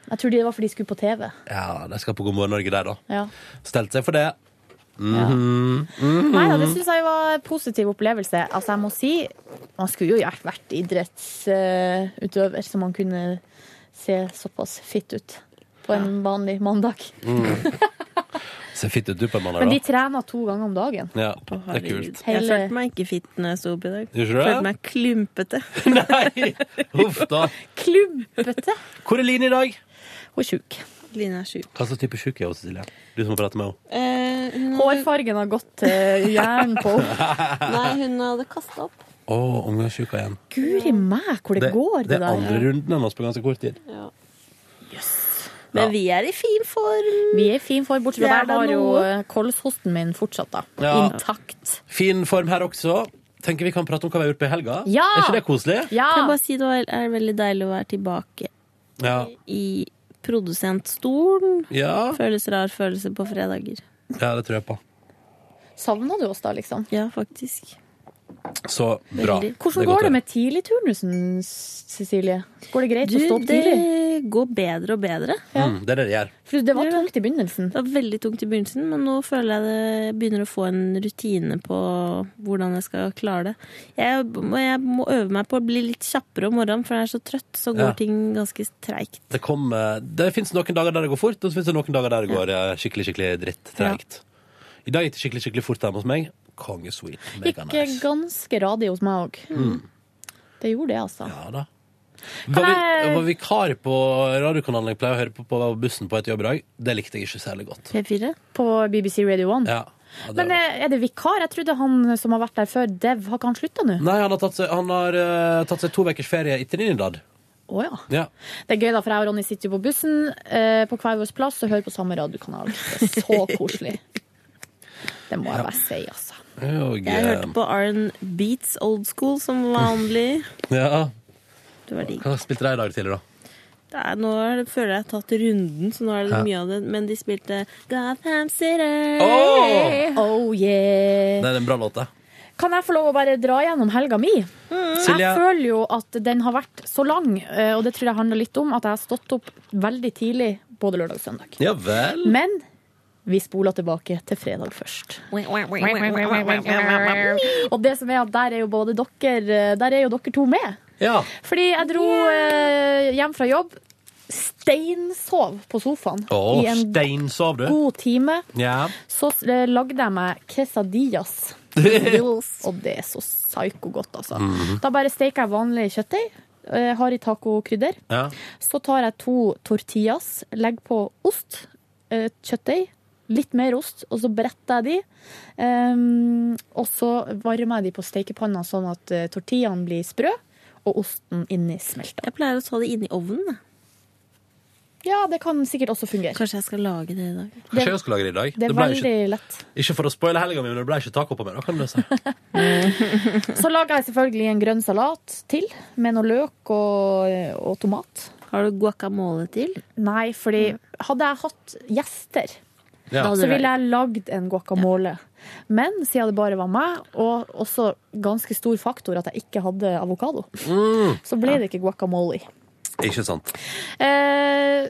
Jeg tror det var fordi de skulle på TV. ja, de skal på God morgen Norge der, da. Ja. Stelt seg for det. Mhm. Mhm. Nei da, det syns jeg var en positiv opplevelse. Altså, jeg må si, man skulle jo vært idrettsutøver, så man kunne se såpass fit ut på en vanlig mandag. Mm. Ser fitt ut du på en mandag, Men de trener to ganger om dagen. Ja, det er kult. Jeg følte meg ikke fit når jeg sto opp i dag. Jeg? Følte meg klumpete. Uff da. Klumpete. Hvor er Line i dag? Hun er sjuk. Line er sjuk. Hva slags type sjuk er hun, Cecilie? Du som må prate med henne. Eh, Hårfargen har gått til hjernen på Nei, hun hadde kasta opp. Å, omgangssjuka igjen. Guri meg, hvor det, går, det, det er andre runden hennes på ganske kort tid. Men vi er i fin form. Vi er i fin form, bortsett fra er der har jo eh, kolshosten min fortsatt, da. Ja. Intakt. Fin form her også. Tenker vi kan prate om hva vi har gjort på helga. Ja! Er ikke det koselig? Ja! Kan jeg bare si det er veldig deilig å være tilbake Ja. i produsentstolen. Ja. Føles rar følelse på fredager. ja, det tror jeg på. Savna du oss da, liksom? Ja, faktisk. Så bra. Hvordan går det med tidligturnusen, Cecilie? Går det greit Du, å stå opp tidlig? det går bedre og bedre. Mm, det er det det gjør. For det var tungt i begynnelsen. Det var veldig tungt i begynnelsen, men nå føler jeg det begynner å få en rutine på hvordan jeg skal klare det. Jeg, jeg må øve meg på å bli litt kjappere om morgenen, for jeg er så trøtt, så går Ja. ting ganske treigt. Det, kom, eh, det fins noen dager der det går fort, og så fins det noen dager der det går eh, skikkelig skikkelig dritt treigt. I dag gikk det skikkelig skikkelig fort hjemme hos meg. Kongesweet. Gikk Mega-nice. ganske radig hos meg òg. Mm. Det gjorde det, altså. Ja da. Var, vi, var vikar på radiokanalen jeg pleier å høre på på bussen på et jobbdag. Det likte jeg ikke særlig godt. P4? På BBC Radio 1. Ja. Ja, Men eh, er det vikar? Jeg trodde han som har vært der før, Dev, har ikke han slutta nå? Nei, han har tatt seg, han har, uh, tatt seg to ukers ferie i Trinidad. Å ja. Ja. Det er gøy, da, for jeg og Ronny sitter jo på bussen eh, på hver vår plass og hører på samme radiokanal. Det er så koselig. Det må jeg bare si, altså. Og, Jeg hørte på Arn Beats Old School som vanlig. Ja. Det var digg. Hva spilte de i dag tidligere, da? Det er, nå er det, føler jeg jeg har tatt runden, så nå er det Ja. mye av det. Men de spilte Gotham City. Åh! Oh yeah. Det er en bra låt, det. Kan jeg få lov å bare dra gjennom helga mi? Mm. Jeg føler jo at den har vært så lang, eh, og det tror jeg handler litt om at jeg har stått opp veldig tidlig både lørdag og søndag. Ja vel. Men vi spoler tilbake til fredag først. Og det som er at der er jo både dere Der er jo dere to med. Ja. Fordi jeg dro eh, hjem fra jobb, steinsov på sofaen oh, i en steinsov, du. god time. Ja. Så eh, lagde jeg meg quesadillas. og det er så psyko godt, altså. Mhm. Da bare steker jeg vanlig kjøttdeig. eh, Har i tacokrydder. Ja. Så tar jeg to tortillas, legger på ost, eh, kjøttdeig, litt mer ost, og så bretter jeg de. Um, og så varmer jeg de på stekepanna sånn at tortillaen blir sprø, og osten inni smelter. Jeg pleier å ta det inn i ovnen. Ja, det kan sikkert også fungere. Kanskje jeg skal lage det i dag. Kanskje jeg skal lage det i dag. Det er ble veldig ikke, lett. ikke for å spoile helga mi, men det ble ikke taco på meg. Da kan du si. Så lager jeg selvfølgelig en grønn salat til, med noe løk og, og tomat. Har du guacamole til? Nei, fordi hadde jeg hatt gjester, Ja. Da så ville jeg lagd en guacamole. Men siden det bare var meg, og også ganske stor faktor at jeg ikke hadde avokado, Mm. så ble det ikke guacamole. Ikke sant. Eh,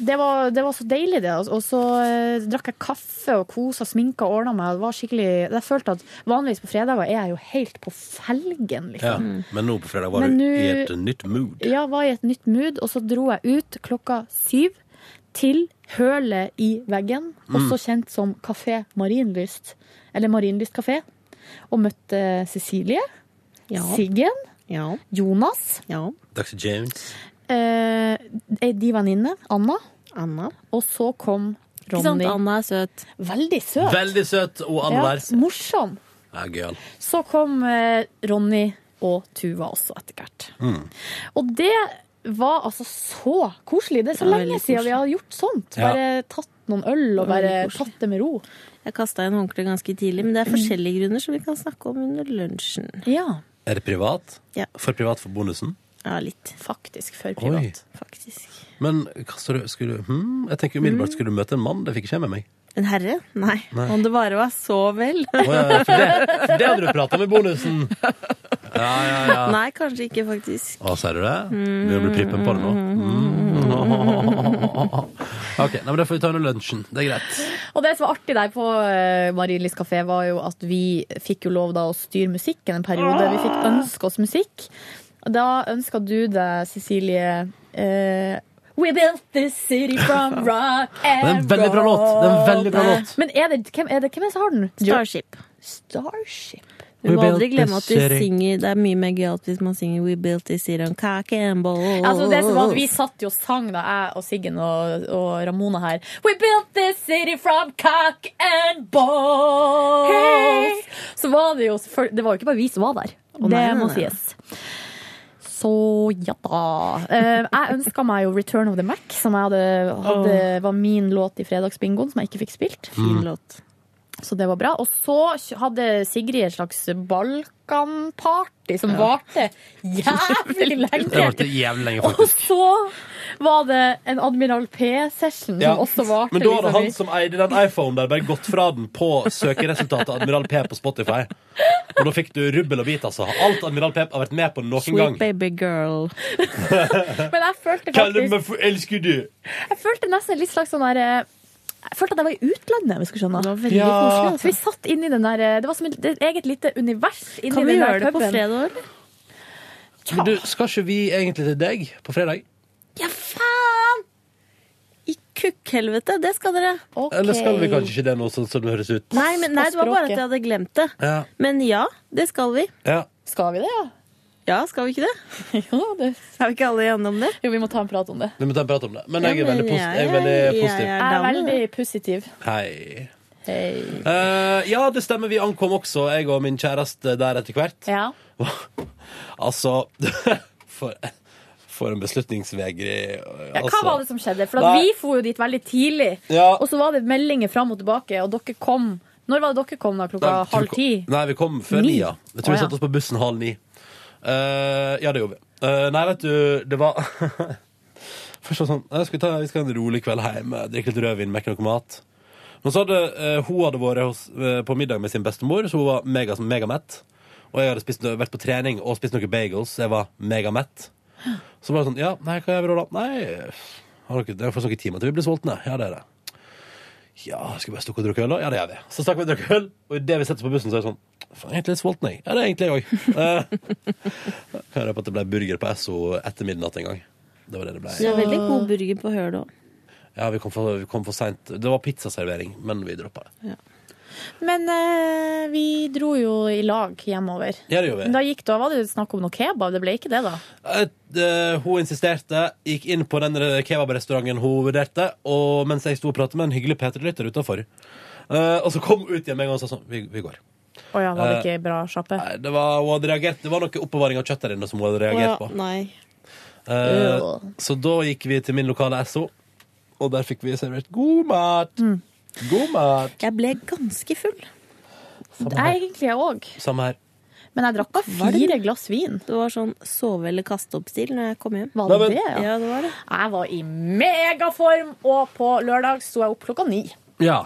det, var, det var så deilig, det. Og så eh, drakk jeg kaffe og kosa, sminka og ordna meg. Det var skikkelig, jeg følte at Vanligvis på fredager er jeg jo helt på felgen, Ja. liksom. Men nå på fredag var Men du nu, i et nytt mood. Ja, var i et nytt mood, og så dro jeg ut klokka syv til hølet i veggen, Mm. også kjent som Kafé Marienlyst, eller Marienlyst kafé, og møtte Cecilie, Ja. Siggen, Ja. Jonas, Dr. James. eh, de venninne, Anna, Anna. og så kom Ikke sant, Ronny. Anna er søt. Veldig søt. Veldig søt og annerledes. Ja, morsom. Ja, gøy. Så kom eh, Ronny og Tuva også etter hvert. Mm. Og det var altså så koselig. Det er så Ja, lenge siden vi har gjort sånt. Ja. Bare tatt noen øl og bare tatt det med ro. Jeg kasta inn håndkleet ganske tidlig, men det er forskjellige grunner som vi kan snakke om under lunsjen. Ja, Er det privat? Ja. For privat for bonusen? Ja, litt. faktisk for privat. Faktisk. Men hva sa du? Skulle du hmm? Jeg tenker umiddelbart skulle du møte en mann. Det fikk ikke jeg med meg. En herre? Nei. Nei. Om det bare var så vel. Oh, ja, ja, for, det, for det hadde du prata om i bonusen! Ja, ja, ja. Nei, kanskje ikke, faktisk. Å, sier du det? Begynner å bli prippen på det nå? Mm. OK, nei, men da får vi ta under lunsjen. Det er greit. Og det som var artig der på uh, Marienlyst kafé, var jo at vi fikk jo lov da å styre musikken en periode. Vi fikk ønske oss musikk. Da ønska du deg, Cecilie eh, We built this city from rock Det er en and veldig bra låt. Det er en veldig bra låt. Men er det, hvem, er det, hvem er det som har den? Starship. Starship. Du må aldri glemme at du synger Det er mye mer gøyalt hvis man synger We built this city on cock and balls. Altså det som var, at Vi satt jo og sang, da, jeg og Siggen og, og Ramona her. We built this city from cock and balls. Så var det jo Det var jo ikke bare vi som var der. Det må nei. sies. Så ja da. Eh, jeg ønska meg jo Return of the Mac, som jeg hadde, hadde, var min låt i fredagsbingoen, som jeg ikke fikk spilt. Fin låt. Så det var bra. Og så hadde Sigrid et slags Balkan-party som varte jævlig lenge. Det varte jævlig lenge, faktisk. Og så var det en Admiral P-session Ja. som også varte. Men da hadde liksom han som eide den iPhonen der, bare gått fra den på søkeresultatet Admiral P på Spotify. Og da fikk du rubbel og bit, altså. Alt Admiral P har vært med på noen gang. Sweet baby girl. Men jeg følte faktisk faktisk meg for elsker du. Jeg følte nesten litt slags sånn der eh, Jeg følte at jeg var i utlandet. hvis du skjønner. Det var veldig Ja. koselig, altså. Vi satt inn i den der eh, Det var som et, et eget lite univers inni Kan vi den der gjøre det på fredag, Ja. Men du, skal ikke vi egentlig til deg på fredag? Ja, faen! I kukkhelvete, det skal dere. Eller skal vi kanskje ikke det nå, sånn som det høres ut? Nei, men, nei, det var bare at jeg hadde glemt det. Ja. Men ja, det skal vi. Ja. Skal vi det, ja? Ja, skal vi ikke det? jo, det Er vi ikke alle enige om det? Jo, vi må ta en prat om det. Vi må ta en prat om det. Men jeg er veldig, men posi jeg er veldig positiv. Jeg er veldig positiv. Hei. Hei. Uh, ja, det stemmer. Vi ankom også, jeg og min kjæreste, der etter hvert. Ja. Altså For, for en beslutningsvegrig Ja, hva altså. var det som skjedde? For at vi for jo dit veldig tidlig, Ja. og så var det meldinger fram og tilbake, og dere kom Når var det dere kom? da? Klokka Nei, halv ti? Nei, vi kom før Ni? ni. Ja. Jeg tror Å, vi ja. satte oss på bussen halv ni. Eh, ja, det gjorde vi. Uh, nei, vet du, det var Først var sånn skal vi, ta, vi skal ha en rolig kveld hjem, drikke litt rødvin, mekke noe mat. Men så hadde uh, hun hadde vært hos, på middag med sin bestemor, så hun var mega, megamett. Og jeg hadde spist, vært på trening og spist noen bagels, så jeg var megamett. Så var det sånn Ja, nei, hva gjør vi da? Nei, har dere, det er for noen timer til vi blir sultne. Ja, det er det. Ja, skal vi bare stikke og drikke øl, da? Ja, det gjør vi. Så stakk vi og drakk øl, og idet vi setter oss på bussen, så er det sånn Faen, jeg er egentlig litt sulten, jeg. Ja, det er egentlig jeg òg. Kan jeg røpe at det ble burger på Esso etter midnatt en gang. Det var det det ble. Så Det er veldig god burger på Høl òg. Ja, vi kom for, vi kom for seint. Det var pizzaservering, men vi droppa det. Men eh, vi dro jo i lag hjemover. Ja, det gjorde vi. Da gikk det, var det snakk om noe kebab. Det ble ikke det, da? Et, eh, hun insisterte, gikk inn på den kebabrestauranten hun vurderte, og mens jeg sto og pratet med en hyggelig Peter-lytter utafor, og så kom hun ut igjen med en gang og sa sånn Vi, vi går. Å ja, var det Eh, ikke bra sjappe? Nei, det var, hun hadde reagert, det var noe oppbevaring av kjøtt der inne som hun hadde reagert på. Nei. Eh, Øh. så da gikk vi til min lokale SO, og der fikk vi servert god mat. Mm. God mat. Jeg ble ganske full. Det her. egentlig jeg òg. Samme her. Men jeg drakk fire glass vin. Det var sånn sove eller kaste opp-stil når jeg kom hjem. Var det Nei, men- det, ja? Ja, det var det. Jeg var i megaform, og på lørdag sto jeg opp klokka ni. Ja.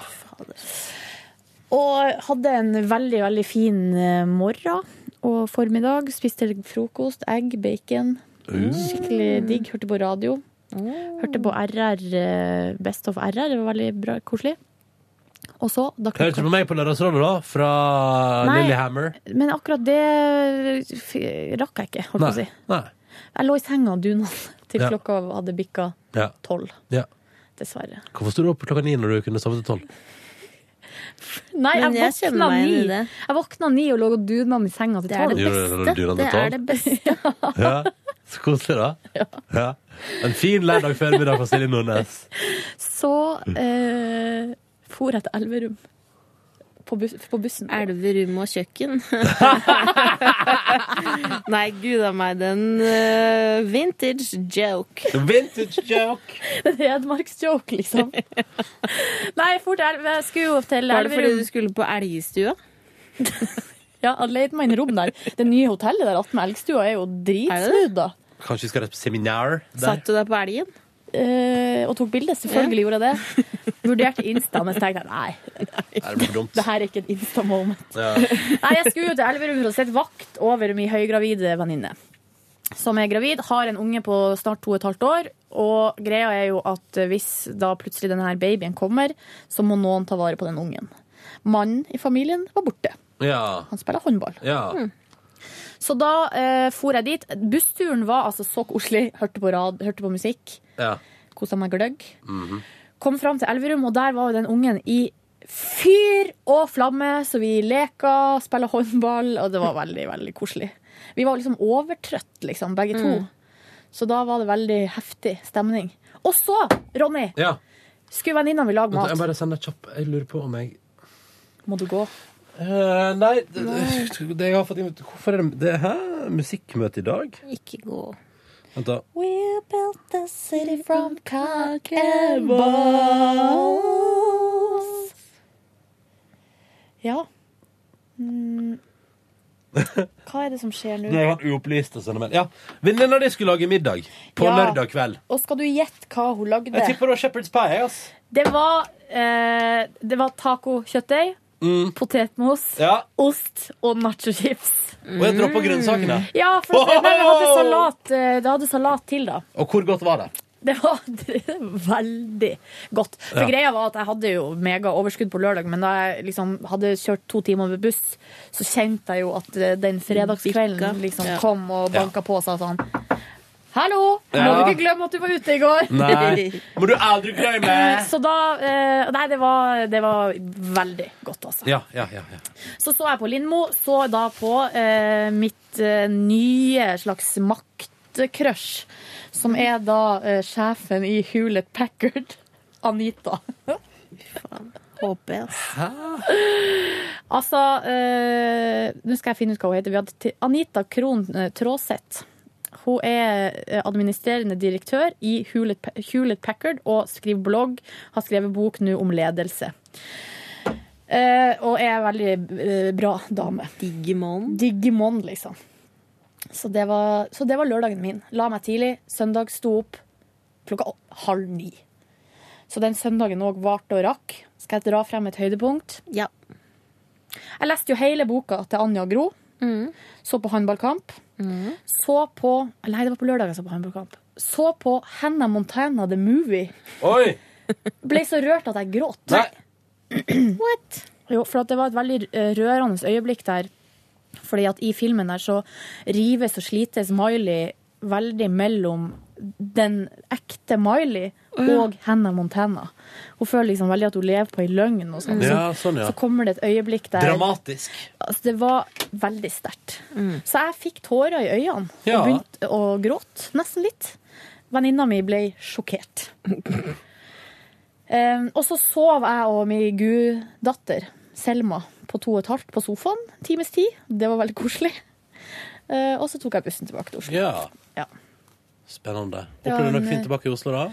Og hadde en veldig, veldig fin eh, morgen og formiddag. Spiste frokost, egg, bacon. Skikkelig digg. Hørte på radio. Hørte på RR, eh, Best of RR. Det var veldig bra, koselig. Og så, da Hørte du klokka på meg på Lørdagsrådet, da? Fra Nei. Lillehammer? Men akkurat det rakk jeg ikke, holdt på å si. Nei. Jeg lå i senga og duna til Ja. klokka hadde bikka tolv. ja. Dessverre. Hvorfor sto du opp klokka ni når du kunne sove til tolv? Nei, jeg, jeg våkna ni. Jeg våkna ni og lå og duna i senga til Det er det tolv. Beste. Det er det beste. Ja. Så koselig, da. Ja. En fin lørdag formiddag for Silje Nordnes. Så eh, for jeg til Elverum på, bus på bussen. Elverum og kjøkken. Nei, gud a meg, den uh, vintage joke. Vintage joke. Det er Hedmarksjoke, liksom. Nei, fort elv. Elverum. Jeg skulle jo til Var det fordi du skulle på elgstua? Ja, jeg leide meg inn i rom der. Det nye hotellet der attmed Elgstua er jo dritsmooth, da. Kanskje vi skal rett på seminar der? Satt du deg på elgen? Eh, og tok bilde. Selvfølgelig gjorde jeg det. Vurderte Insta, men så tenkte jeg nei, Nei, det her er ikke et Insta-moment. Ja. Nei, jeg skulle jo til Elverum for å sette vakt over min høygravide venninne. Som er gravid, har en unge på snart to og et halvt år. Og greia er jo at hvis da plutselig denne babyen kommer, så må noen ta vare på den ungen. Mannen i familien var borte. Ja. Han spiller håndball. ja. Så da eh, for jeg dit. Bussturen var altså så koselig. Hørte på, rad, hørte på musikk. ja. Kosa meg gløgg. Mhm. Kom fram til Elverum, og der var jo den ungen i fyr og flamme. Så vi leka, spilla håndball, og det var veldig, veldig koselig. Vi var liksom overtrøtt, liksom, begge to. Mm. Så da var det veldig heftig stemning. Og så, Ronny, ja. skulle venninna mi lage Jeg bare sender kjapp. Jeg lurer på om jeg Må du gå? Eh, Nei, det, det jeg har fått inn Hvorfor er det det Hæ? Musikkmøte i dag? Ikke gå. Vent, da. We built the city from cock and balls. Ja. Mm. Hva er det som skjer nå? Det er han uopplyst og sånn, men ja. Venninna di skulle lage middag på Ja. lørdag kveld. Og skal du gjette hva hun lagde? Jeg tipper det var Shepherd's Pie. jeg, ass. Det var, eh, det var tacokjøttdeig, Mm. potetmos, Ja. ost og nachochips. Og jeg droppa grønnsakene. Ja, for det, nei, det hadde salat, eh, det hadde salat til, da. Og hvor godt var det? Det var veldig godt. For Ja. greia var at jeg hadde jo megaoverskudd på lørdag, men da jeg liksom hadde kjørt to timer med buss, så kjente jeg jo at eh, den fredagskvelden liksom kom og banka på og sa sånn Hallo! Må du ikke glemme at du var ute i går? Nei, må du aldri glemme! Så da eh, Nei, det var, det var veldig godt, altså. Ja, ja, ja. ja. Så så jeg på Lindmo, så da på eh, mitt eh, nye slags maktcrush, som er da eh, sjefen i Hewlett Packard, Anita. Håper jeg, altså. Altså, eh, nå skal jeg finne ut hva hun heter. Vi hadde Anita Krohn eh, Tråseth. Hun er eh, administrerende direktør i Hewlett, Hewlett Packard og skriver blogg. Har skrevet bok nå om ledelse. Eh, og er en veldig eh, bra dame. Digimon. Digimon, liksom. Så det, var, så det var lørdagen min. La meg tidlig. Søndag sto opp klokka halv ni. Så den søndagen òg varte og rakk. Skal jeg dra frem et høydepunkt? Ja. Jeg leste jo hele boka til Anja Gro. Så på håndballkamp. Så på Nei, det var på lørdag jeg så på håndballkamp. Så på Hannah Montana The Movie. Oi! Ble så rørt at jeg gråt. Nei. What? Jo, for at det var et veldig eh, rørende øyeblikk der. Fordi at i filmen der så rives og slites Miley veldig mellom den ekte Miley og Hannah Montana. Hun føler liksom veldig at hun lever på ei løgn. Og sånn. Ja, så, sånn, ja. så kommer det et øyeblikk der Dramatisk. Altså, det var veldig sterkt. Så jeg fikk tårer i øynene Ja. og begynte å gråte. Nesten litt. Venninna mi ble sjokkert. Um, og så sov jeg og min guddatter Selma på to og et halvt på sofaen. Times tid. Det var veldig koselig. Uh, og så tok jeg bussen tilbake til Oslo. Ja. Ja. Spennende. Håper du nok en- fint tilbake i Oslo, da?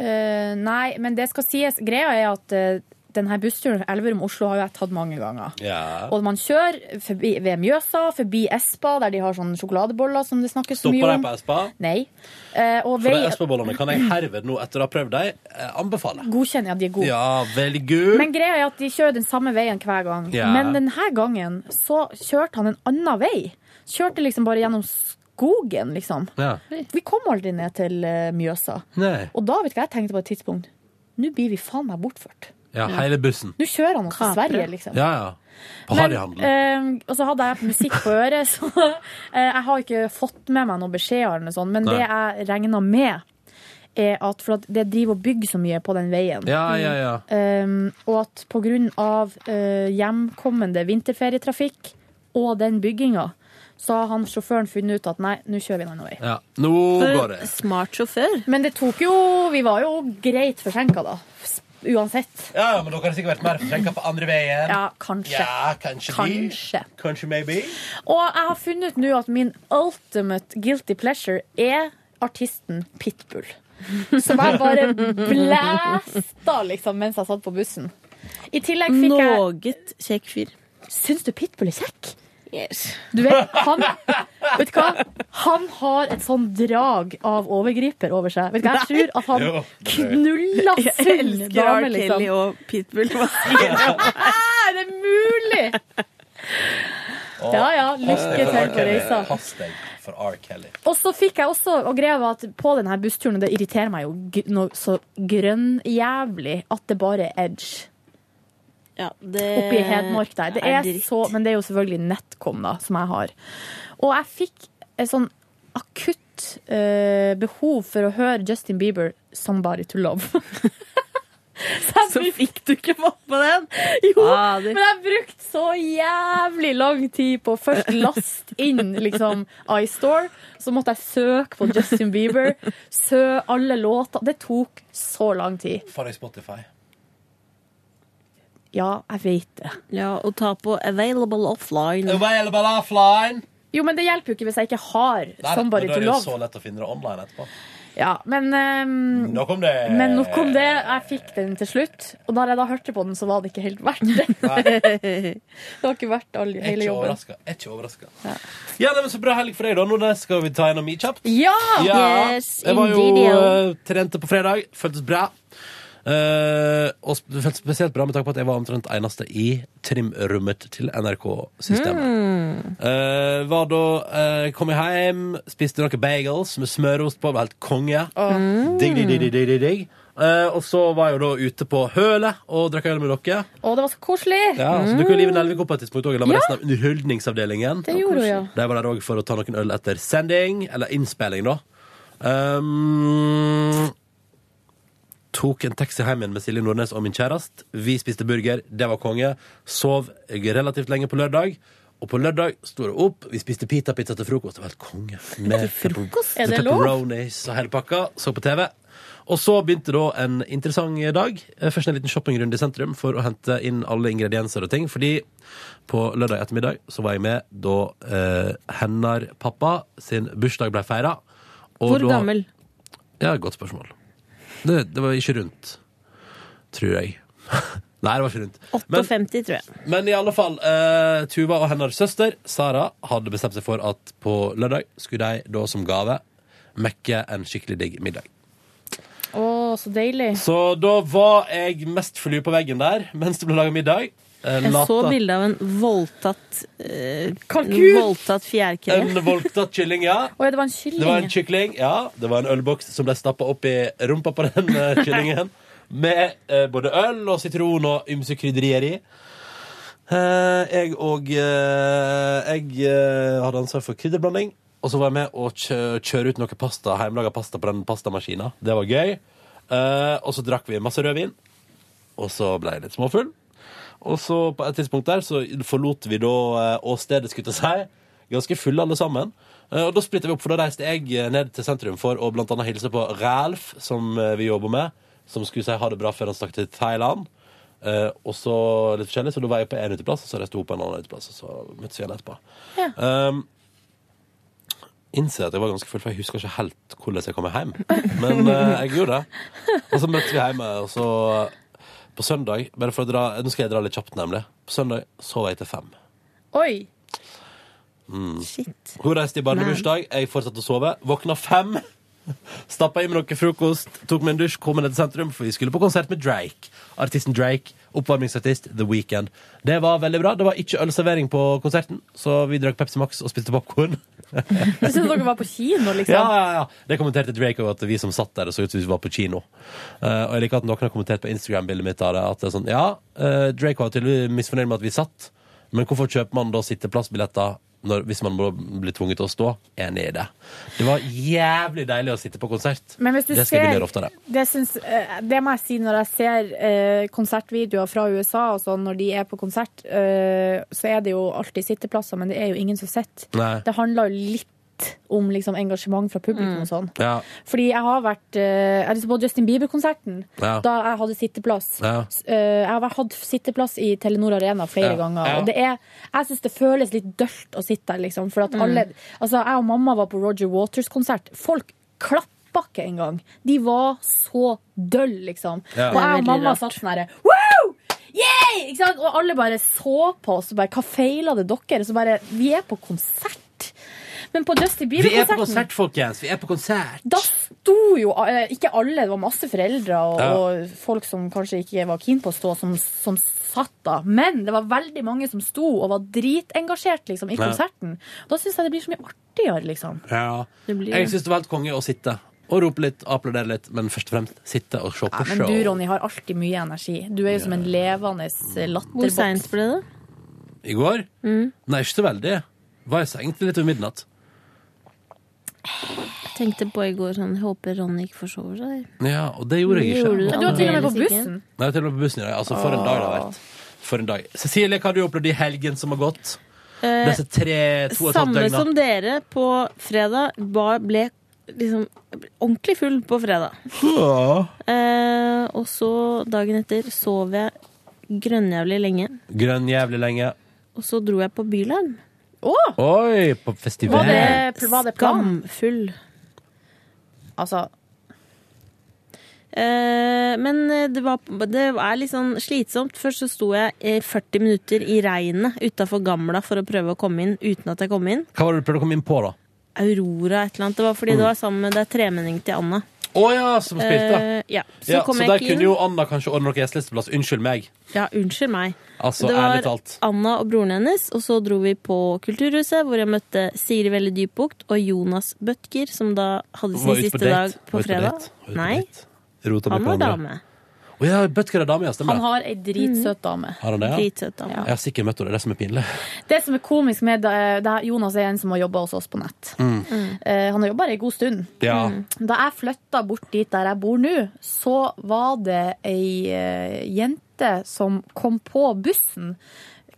Uh, nei, men det skal sies. Greia er at uh, denne bussturen Elverum-Oslo har jo jeg tatt mange ganger. Ja. Og man kjører forbi, ved Mjøsa, forbi Espa, der de har sånne sjokoladeboller som det snakkes Stopper mye de på Espa? Nei. Eh, og For de vei Espa-bollene kan jeg herved nå, etter å ha prøvd dem, eh, anbefale. godkjenner at de er gode. Ja, veldig gode. Men greia er at de kjører den samme veien hver gang. Ja. Men denne gangen så kjørte han en annen vei. Kjørte liksom bare gjennom skogen, liksom. Ja. Vi kom aldri ned til eh, Mjøsa. Nei. Og da vet du hva jeg tenkte på et tidspunkt? Nå blir vi faen meg bortført. Ja, hele bussen. Nå kjører han oss til Sverige, liksom. Ja, ja. På Harryhandelen. eh, og så hadde jeg musikk på øret, så eh, jeg har ikke fått med meg noen beskjeder. eller noe sånt, Men Nei. det jeg regna med, er at for at det driver og bygger så mye på den veien. Ja, ja, ja. Um, og at av uh, hjemkommende vinterferietrafikk og den bygginga, så har han sjåføren funnet ut at nei, nå kjører vi en annen vei. ja. Nå går det. Smart sjåfør. Men det tok jo Vi var jo greit forsinka, da. Uansett. Ja, men dere har sikkert vært mer forsinka på andre veien. Ja, kanskje. Ja, kanskje. Kanskje. Kanskje, maybe. Og jeg har funnet ut nå at min ultimate guilty pleasure er artisten Pitbull. Som jeg bare blæsta liksom mens jeg satt på bussen. I tillegg fikk jeg Noget kjekk fyr. Syns du Pitbull er kjekk? Yes. Du vet, han, vet du hva? Han har et sånn drag av overgriper over seg. Vet du hva? Jeg tror at han Jo. knulla full dame, liksom. Kelly og Pitbull. Er det mulig?! Ja ja, lykke til på reisa. Pass deg for R. Kelly. Og så fikk jeg også, og greia at på denne bussturen, og det irriterer meg jo noe så grønnjævlig at det bare er edge Ja, det oppi Hedmark der. Det er er så, men det er jo selvfølgelig Netcom da, som jeg har. Og jeg fikk et sånn akutt eh, behov for å høre Justin Bieber 'Somebody to Love'. Så fikk du ikke fått på den? Jo, Ah, det- men jeg brukte så jævlig lang tid på først laste inn liksom iStore. Så måtte jeg søke på Justin Bieber. Sø alle låter. Det tok så lang tid. For jeg Spotify? Ja, jeg vet det. Ja, og ta på 'available offline'. Available offline. Jo, men det hjelper jo ikke hvis jeg ikke har Nei, somebody to love. da er det jo Love'. så lett å finne det online etterpå. Ja, men um, Nok om det. Men nok om det. Jeg fikk den til slutt. Og da jeg da hørte på den, så var det ikke helt verdt det. det var ikke verdt all, hele ikke jobben. Overrasket. Jeg er ikke overraska. Ja, nei, men Så bra helg for deg, da. Nå skal vi ta gjennom mi kjapt. Ja! Yes, jeg var jo indeed, ja. uh, trente på fredag. Føltes bra. Eh, og det føltes spesielt bra med tanke på at jeg var omtrent eneste i trimrommet til NRK-systemet. Mm. Var da eh, kom jeg hjem, spiste noen bagels med smørost på, var helt konge. Mm. Digg, digg, digg, digg, digg. Eh, og så var jeg jo da ute på hølet og drakk øl med dere. Å, det var så koselig! Ja, så dukket jo Live Nelvik opp på et tidspunkt òg, sammen med Ja. resten av Underholdningsavdelingen. Det gjorde ja. De var der òg for å ta noen øl etter sending, eller innspilling, da. Um, tok en taxi hjem igjen med Silje Nordnes og min kjæreste. Vi spiste burger, det var konge. Sov relativt lenge på lørdag. Og på lørdag sto det opp, vi spiste pita-pizza til frokost. Det var helt konge. Med frokost? Er det lov? pepperonis og hele pakka. Så på TV. Og så begynte da en interessant dag. Først en liten shoppingrunde i sentrum for å hente inn alle ingredienser og ting. Fordi på lørdag ettermiddag så var jeg med da eh, hennar pappa sin bursdag ble feira. Hvor gammel? Ja, godt spørsmål. Det, det var ikke rundt, tror jeg. Nei, det var ikke rundt. 58, tror jeg. Men i alle fall, uh, Tuva og hennes søster Sara hadde bestemt seg for at på lørdag skulle de da som gave mekke en skikkelig digg middag. Å, så deilig. Så da var jeg mest flue på veggen der mens det ble laga middag. Eh, Jeg så bilde av en voldtatt uh, Kalkun! Voldtatt fjærkre. En voldtatt kylling, ja. Oi, det var en kylling. Det var en kykling, ja. Det var en ølboks som ble stappa opp i rumpa på den eh, kyllingen. Med eh, både øl og sitron og ymse krydderier i. Eh, jeg og eh, Jeg eh, hadde ansvar for krydderblanding. Og så var jeg med å kjø kjøre ut noe pasta, hjemmelaga pasta på den pastamaskina. Det var gøy. Eh, og så drakk vi masse rødvin. Og så ble jeg litt småfull. Og så på et tidspunkt der så forlot vi da eh, åstedet, skulle jeg si. Ganske fulle alle sammen. Eh, og da splitta vi opp, for da reiste jeg eh, ned til sentrum for å blant annet hilse på Ralf, som vi jobber med. Som skulle si ha det bra før han stakk til Thailand. Uh, og så litt forskjellig, så da var jeg på en uteplass, og så reiste hun på en annen uteplass. Og så møttes vi igjen etterpå. Ja. Um, innser at jeg var ganske full, for jeg husker ikke helt hvordan jeg kom hjem. Men uh, jeg gjorde det. Og så møttes vi hjemme, og så på søndag bare for å dra, Nå skal jeg dra litt kjapt, nemlig. På søndag sov jeg til fem. Oi! Mm. Shit. Hun reiste i barnebursdag, jeg fortsatte å sove. Våkna fem. Stappa i meg noe frokost, tok meg en dusj, kom ned til sentrum, for vi skulle på konsert med Drake. Artisten Drake. Oppvarmingsartist The Weekend. Det var veldig bra. Det var ikke ølservering på konserten, så vi drakk Pepsi Max og spiste popkorn. Jeg syntes dere var på kino, liksom. Ja, ja, ja. Det kommenterte Draco at vi som satt der, det så ut som vi var på kino. Uh, og jeg liker at noen har kommentert på Instagram-bildet mitt av det. At det er sånn, ja, uh, Draco var tydeligvis misfornøyd med at vi satt, men hvorfor kjøper man da sitteplassbilletter når, hvis man må bli tvunget til å stå? Enig i det. Det var jævlig deilig å sitte på konsert. Det skal vi ser- gjøre oftere. Det, syns, eh, det må jeg si når jeg ser eh, konsertvideoer fra USA og sånn, når de er på konsert, eh, så er det jo alltid sitteplasser, men det er jo ingen som sitter. Det handler jo litt om liksom, engasjement fra publikum og sånn. Ja. Fordi jeg har vært uh, Jeg på Justin Bieber-konserten, Ja. da jeg hadde sitteplass. Ja. Eh, jeg har hatt sitteplass i Telenor Arena flere Ja. ganger. Ja. Og det er, jeg syns det føles litt dølt å sitte der, liksom. For at Mm. alle Altså, jeg og mamma var på Roger Waters-konsert. Folk klappa ikke engang. De var så dølle, liksom. Ja. Og jeg og mamma satt sånn herre Wow! Yay! Ikke sant? Og alle bare så på oss og bare Hva feiler det dere? Så bare Vi er på konsert. Men på Justin Vi er på konsert, folkens! Vi er på konsert! da sto jo eh, Ikke alle, det var masse foreldre og, Ja. og folk som kanskje ikke var keen på å stå, som, som satt da. Men det var veldig mange som sto og var dritengasjert liksom, i Ja. konserten. Da syns jeg det blir så mye artigere, liksom. Ja. Det blir- Jeg syns det var helt konge å sitte og rope litt, applaudere litt, men først og fremst sitte og se på Ja, men du, Ronny, har alltid mye energi. Du er jo som en levende latterboks. Hvor seint ble det? I går? Mm. Nei, ikke så veldig. Var i seng til litt over midnatt. Jeg tenkte på i går sånn Jeg håper Ronny ikke forsover seg. Ja, og det gjorde jeg ikke. Gjorde Ja, du var til og med på bussen. Nei, bussen. Nei, til og med på bussen i dag. Altså, for en dag det har vært. For en dag. Cecilie, hva har du opplevd i helgen som har gått? Eh, Disse tre, to og et halvt Samme som dere på fredag. Ble liksom ordentlig full på fredag. Ja. Eh, og så dagen etter sov jeg grønnjævlig lenge. Grønnjævlig lenge. Og så dro jeg på Bylarm. Oi, på festival. Var det, var det? Skamfull. Altså, Eh, men eh, det, var, det er litt sånn slitsomt. Først så sto jeg i 40 minutter i regnet utafor Gamla for å prøve å komme inn uten at jeg kom inn. Hva var det du prøvde å komme inn på, da? Aurora et eller annet. Det var fordi Mm. det var sammen med det er tremenning til Anna. Å ja, som spilte. Eh, ja, så ja, kom så der kunne inn. jo Anna kanskje ordne noe gjestelisteplass. Unnskyld meg. Ja, unnskyld meg. Altså, det var. Anna og broren hennes, og så dro vi på Kulturhuset, hvor jeg møtte Sigrid Velle Dybbukt og Jonas Bøttger, som da hadde sin på siste dag på fredag. På Nei, Rota han var på dame. Å ja, Bøttger er dame, ja. Stemmer Han det. har ei dritsøt dame. Har han det, ja? Dritsøt dame. Jeg har sikkert møtt henne. Det er det som er pinlig. Det som er komisk med det, det er Jonas er en som har jobba hos oss på nett. Mm. Eh, han har jobba her ei god stund. Ja. Mm. Da jeg flytta bort dit der jeg bor nå, så var det ei eh, jente som kom på bussen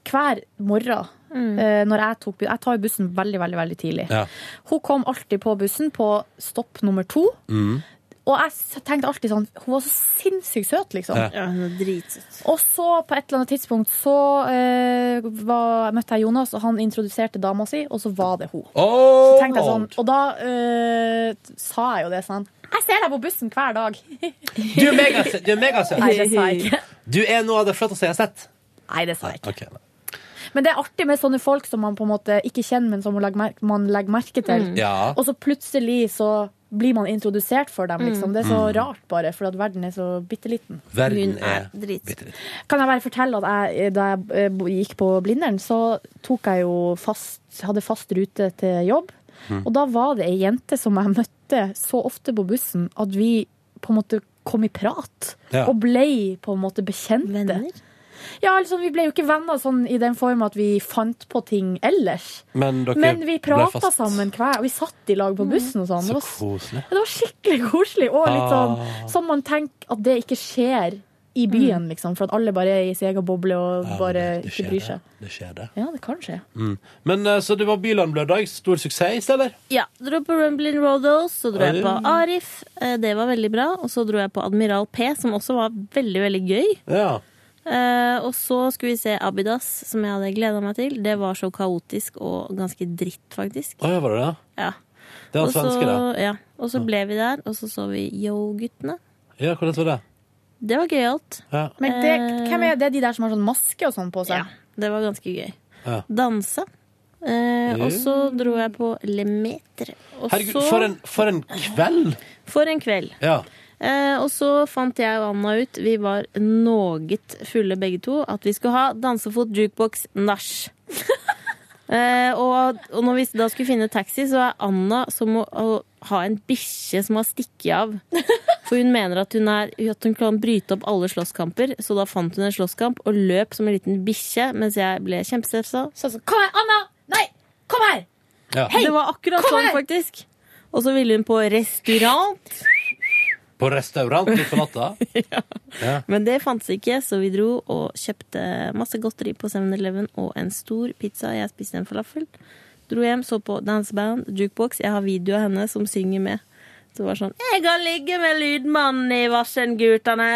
hver morgen. eh, når jeg, tok, jeg tar bussen veldig veldig, veldig tidlig. Ja. Hun kom alltid på bussen på stopp nummer to. Mm. Og jeg tenkte alltid sånn Hun var så sinnssykt søt, liksom. Ja. Hun var dritsøt. Og så på et eller annet tidspunkt så eh, var, møtte jeg Jonas, og han introduserte dama si, og så var det hun. Oh, Så tenkte jeg sånn, og da eh, sa jeg jo det sånn Jeg ser deg på bussen hver dag. Du er megasøt! Du er megasøt. Nei, det sa jeg ikke. Du er noe av det flotteste jeg har sett. Nei, det sa jeg ikke. Ok. Men det er artig med sånne folk som man på en måte ikke kjenner, men som man legger, man legger merke til. Mm. Ja. Og så plutselig så blir man introdusert for dem, liksom. Det er så Mm. rart, bare, for at verden er så bitte liten. Verden er er. Kan jeg bare fortelle at jeg, da jeg eh, gikk på Blindern, så tok jeg jo fast, hadde fast rute til jobb. Mm. Og da var det ei jente som jeg møtte så ofte på bussen at vi på en måte kom i prat. Ja. Og ble på en måte bekjente. Venner? Ja, altså, vi ble jo ikke venner sånn i den form at vi fant på ting ellers. Men dere Men vi prata sammen hver og Vi satt i lag på bussen og sånn. Så Det var, koselig. ja, det var skikkelig koselig. Og litt sånn, som man tenker at det ikke skjer i byen, liksom. For at alle bare er i sin egen boble og Ja, bare ikke bryr seg. Det skjer det. Ja, det kan skje. Mm. Men eh, Så det var Byland lørdag. Stor suksess, eller? Ja, dro på Rumblin' Rodos, så dro jeg på Arif. eh, Det var veldig bra. Og så dro jeg på Admiral P, som også var veldig, veldig gøy. Ja. Eh, og så skulle vi se Abidas, som jeg hadde gleda meg til. Det var så kaotisk og ganske dritt, faktisk. Oh, ja, var det det? Ja. Det var så- svenske, det. Ja. Og så ble vi der, og så så vi Yo-guttene. Ja, hvordan var det? Det var gøyalt. Ja. Men det, Eh. hvem er det de der som har sånn maske og sånn på seg? Ja, det var ganske gøy. Ja. Danse. Eh, og så dro jeg på Le Metre. Og Herregud, så, for en, for en kveld! for en kveld. Ja. Eh, og så fant jeg og Anna ut, vi var noget fulle begge to, at vi skulle ha dansefot jukebox nach. eh, og, og når vi da skulle finne taxi, så er Anna som å, å ha en bikkje som har stikket av. For hun mener at hun, er, at hun kan bryte opp alle slåsskamper, så da fant hun en slåsskamp og løp som en liten bikkje, mens jeg ble kjempestressa. Så, sa kom her, Anna! Nei, kom her! ja. Hei, det var akkurat kom sånn, her! faktisk. Og så ville hun på restaurant. På restaurant midt på natta? ja. Men det fantes ikke, så vi dro og kjøpte masse godteri på 7-Eleven og en stor pizza. Jeg spiste en falafel. Dro hjem, så på danseband, jukebox. Jeg har video av henne som synger med. Så det var sånn 'Jeg kan ligge med lydmannen i Varsengutane.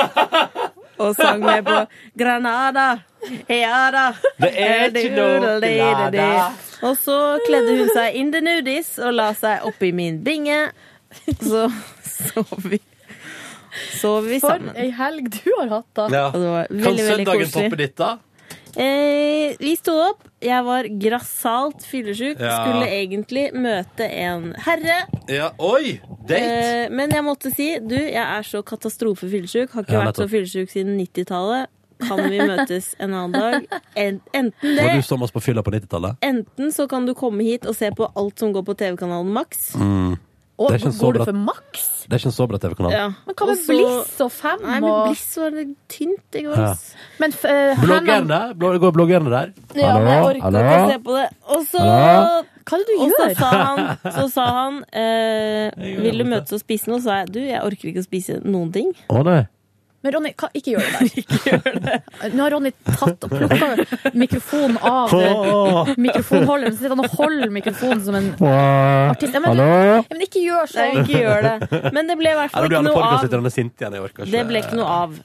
og sang med på 'Granada'. Ja da. Det er ikke noe. Og så kledde hun seg in the nudies og la seg oppi min binge. Så sov vi. Sov vi For sammen. ei helg du har hatt, da. Ja. Og det var Kan veldig, veldig søndagen koselig. toppe ditt, da? Eh, vi sto opp. Jeg var grassat fyllesyk. Ja. Skulle egentlig møte en herre. Ja. Oi! Date? Eh, men jeg måtte si du, jeg er så katastrofefyllesyk. Har ikke Ja, vært så nettopp. fyllesyk siden 90-tallet. Kan vi møtes en annen dag? En, enten Var du som oss på fylla på 90-tallet? enten så kan du komme hit og se på alt som går på TV-kanalen Max. Mm. Og Det er ikke en så går du for maks? Det er ikke en så bra TV-kanal. Ja. Men hva med Også, Bliss og Fem? Nei, men. Bliss var det tynt i går. Ja. Men f- eh, Bloggerne? Blå- Går bloggerne der? Ja, men jeg orker Hallo? ikke å se på det. Og så Hva er det du Og så gjør? sa han, så sa han eh, Vil du møtes og spise noe? Så sa jeg du, jeg orker ikke å spise noen ting. Å nei. Men Ronny, hva, ikke gjør det der. Nå har Ronny tatt og plukka mikrofonen av Åh. mikrofonholderen. Så sitter han og holder mikrofonen som en artist. Ja, men, ja, men ikke gjør sånn! Nei, ikke gjør det. Men det ble i hvert fall ikke noe av. igjen. Orker ikke. Det ble ikke noe av.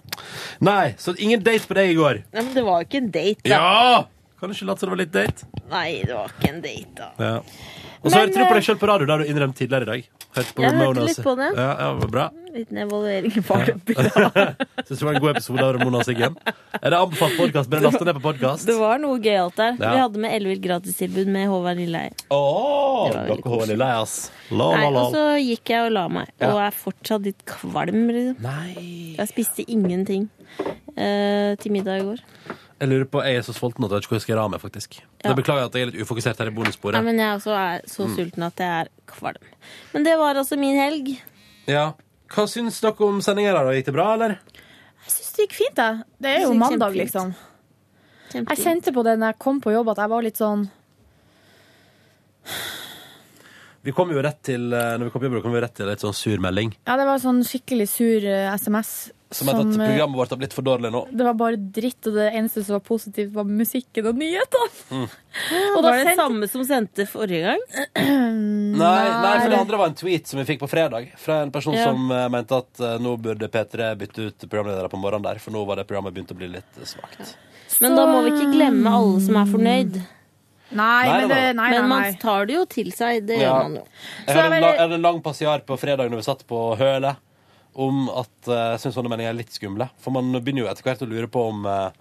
Nei, så ingen date på deg i går? Nei, men det var jo ikke en date, da. Ja! Kan du ikke late som det var litt date? Nei, det var ikke en date, da. Ja. Og så hørte du på eh, deg sjøl på radio, der du innrømt tidligere i dag. Hørte på Jeg hørte Ramona litt på det. Ja, ja, det var bra. Liten evaluering var det bra. Syns det var en god episode av Ramona og Siggen. Er det anbefalt podkast? Bare last ned på podkast. Det var noe gøyalt der. Ja. Vi hadde med ellevilt gratistilbud med Håvard Lilleheie. Det veldig dere var ass. La, Nei, la, og så gikk jeg og la meg, og er fortsatt litt kvalm. Liksom. Jeg spiste ingenting uh, til middag i går. Jeg lurer på, jeg er så sulten at jeg vet ikke hvor jeg skal gjøre av meg, faktisk. Ja. Det beklager jeg at jeg er litt ufokusert her i bonussporet. Ja, men jeg også er så Mm. sulten at jeg er kvalm. Men det var altså min helg. Ja. Hva syns dere om sendinga? da? Gikk det bra, eller? Jeg syns det gikk fint, jeg. Det er jo mandag, liksom. Kjempefint. Jeg kjente på det når jeg kom på jobb, at jeg var litt sånn Vi kom jo rett til eh, Når vi kom på jobb, kom vi rett til litt sånn sur melding. Ja, det var sånn skikkelig sur eh, SMS. Som mente at eh, programmet vårt har blitt for dårlig nå. Det var bare dritt, og det eneste som var positivt, var musikken og nyhetene. Mm. Og da var det sendt... samme som sendte forrige gang? Nei, nei, for det andre var en tweet som vi fikk på fredag, fra en person Ja. som uh, mente at uh, nå burde P3 bytte ut programledere på morgenen der, for nå var det programmet begynt å bli litt svakt. Men da må vi ikke glemme alle som er fornøyd. Nei, Nei, men, det, nei, nei, Men man tar det jo til seg. Det Ja. gjør man jo. Jeg hadde, en, lang, en lang passiar på fredag når vi satt på hølet, om at uh, jeg syns sånne meninger er litt skumle. For man begynner jo etter hvert å lure på om, uh,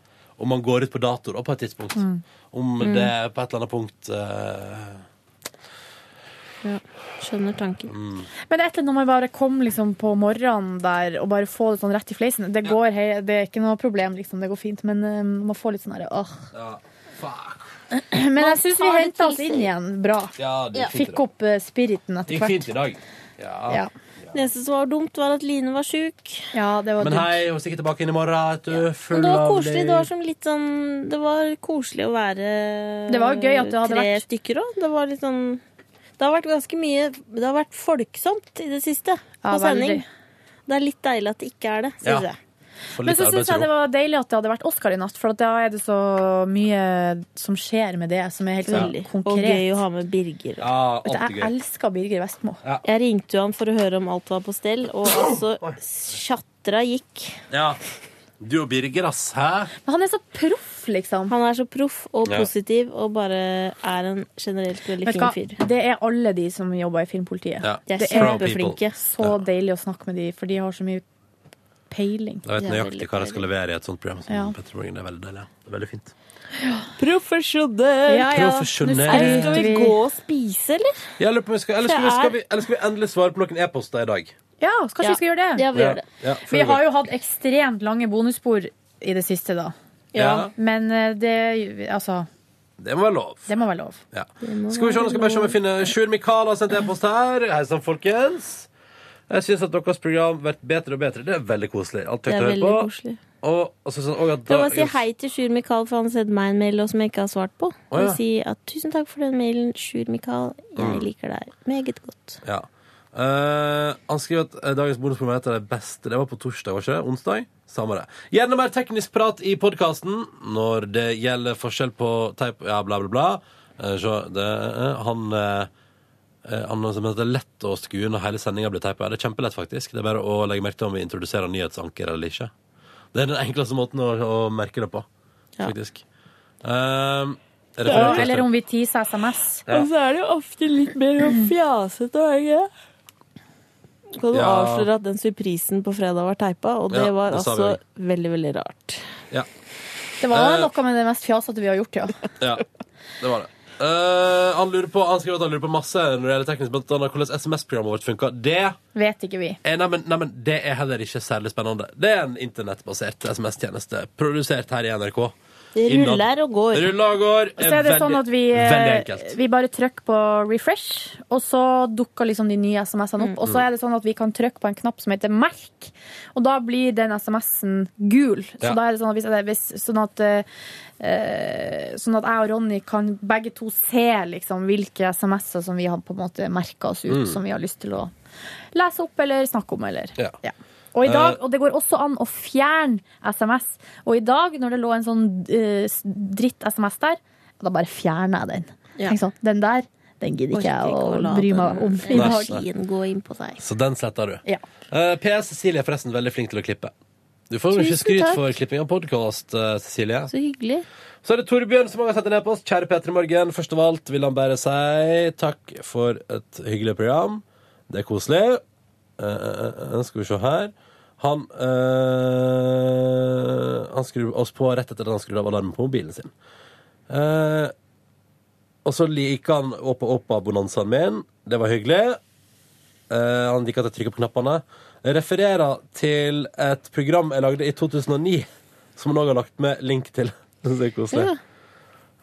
om man går ut på dato da, på et tidspunkt. Mm. Om Mm. det på et eller annet punkt uh... Ja, skjønner tanken. mm. Men det er et eller annet når man bare kommer liksom på morgenen der og bare får det sånn rett i fleisen. Det, går, hei, det er ikke noe problem, liksom. Det går fint. Men uh, man får litt sånn herre åh. Ja. Men jeg syns vi henta oss inn igjen bra. Ja, det gikk fint i Fikk dag. opp eh, spiriten etter Gikk hvert. fint i dag. Ja. Ja. Det eneste som var dumt, var at Line var sjuk. Ja, det var Men hei, hun er sikkert tilbake inn i morgen. Vet du. Men Full det var av koselig. Det var som litt sånn Det var koselig å være Det var gøy at det hadde tre vært- stykker òg. Det var litt sånn Det har vært ganske mye Det har vært folksomt i det siste Ja, på sending. veldig. Det er litt deilig at det ikke er det, Ja. jeg. For Men så syns jeg det var deilig at det hadde vært Oscar i natt, for at da er det så mye som skjer med det, som er helt ja. Veldig. konkret. Og gøy å ha med Birger. Ja, du, jeg gøy. elsker Birger Vestmo. Jeg ringte jo han for å høre om alt var på stell, og altså Tjatra gikk. Ja. Du og Birger, ass. Hæ? Men han er så proff, liksom. Han er så proff og Ja. positiv og bare er en generelt veldig fin fyr. Det er alle de som jobber i Filmpolitiet. Ja. De er kjempeflinke. så deilig å snakke med de, for de har så mye peiling. Jeg vet nøyaktig hva jeg skal levere i et sånt program. Som Ja. Petter Morgan, Det er veldig deilig. Det er veldig fint. Profesjonell! Ja, ja. Profesjonell. Nå Skal vi gå og spise, eller? Ja, eller, skal, eller, skal vi, skal vi, eller skal vi endelig svare på noen e-poster i dag? Ja, kanskje Ja. vi skal gjøre det? Ja, vi gjør det. Ja, før Vi har jo hatt ekstremt lange bonusspor i det siste, da. Ja. Men eh, det Altså, Det må være lov. det må være lov. Ja. Skal vi se, nå skal vi bare se om vi finner Sjur Mikael har sendt e-post her. Hei sann, folkens. Jeg syns at deres program blir bedre og bedre. Det er veldig koselig. Alt Det er veldig på. koselig. Og, og så sånn, og at Jeg må si hei til Sjur Mikael, for han sendte meg en mail som jeg ikke har svart på. Og ja. Si at tusen takk for den mailen, Sjur Mikael. Jeg Mm. liker deg meget godt. Ja. Uh, han skriver at eh, dagens bonusprogram heter det beste. Det var på torsdag, var ikke det? Onsdag? Samme det. Gjerne mer teknisk prat i podkasten når det gjelder forskjell på teip Ja, bla, bla, bla. Uh, så det, han eh, eh, som heter lett å skue når hele sendinga blir teipa. Det er kjempelett, faktisk. Det er bare å legge merke til om vi introduserer nyhetsanker eller ikke. Det er den enkleste måten å, å merke det på, faktisk. Ja. Um, Ja, eller om vi teaser SMS. Ja. Og så er det jo ofte litt mer fjasete, er det ikke? Kan du Ja. avsløre at den surprisen på fredag var teipa, og det Ja, var det altså veldig, veldig rart. Ja. Det var Eh. noe med det mest fjasete vi har gjort, ja. Ja, det var det. Eh, han, lurer på, han skriver at han lurer på masse når det gjelder teknisk, blant annet hvordan SMS-programmet vårt funker. Det Vet ikke vi. er, nei, men, nei, men det er heller ikke særlig spennende. Det er en internettbasert SMS-tjeneste produsert her i NRK. Det ruller og går. Ruller og går. Så er det sånn at vi, eh, veldig vi bare trykker på refresh, og så dukker liksom de nye SMS-ene Mm. opp. Og så er det sånn at vi kan trykke på en knapp som heter merk, og da blir den SMS-en gul. Så Ja. da er det sånn at, hvis, hvis, sånn at eh, Sånn at jeg og Ronny kan begge to se liksom hvilke SMS-er som vi har på en måte merka oss ut, Mm. som vi har lyst til å lese opp eller snakke om, eller Ja. Og, i dag, Eh. og det går også an å fjerne SMS. Og i dag, når det lå en sånn uh, dritt-SMS der, da bare fjerner jeg den. Ja. Tenk sånn, den der, den gidder ikke jeg å bry meg om i dag. Så den sletter du. Ja. Eh, PS Cecilie er forresten veldig flink til å klippe. Du får jo ikke Tusen skryt takk. for klipping av podkast, Cecilie. Så hyggelig. Så er det Torbjørn som har sendt en e-post. Kjære P3 Morgen. Først av alt vil han bare si takk for et hyggelig program. Det er koselig. Eh, eh, skal vi se her. Han eh, Han skrur oss på rett etter at han skrur av alarmen på mobilen sin. Eh, og så liker han Åpa Åpa-bonanzaen min. Det var hyggelig. Eh, han liker at jeg trykker på knappene. Refererer til et program jeg lagde i 2009, som han òg har lagt med link til. Det er koselig. Ja.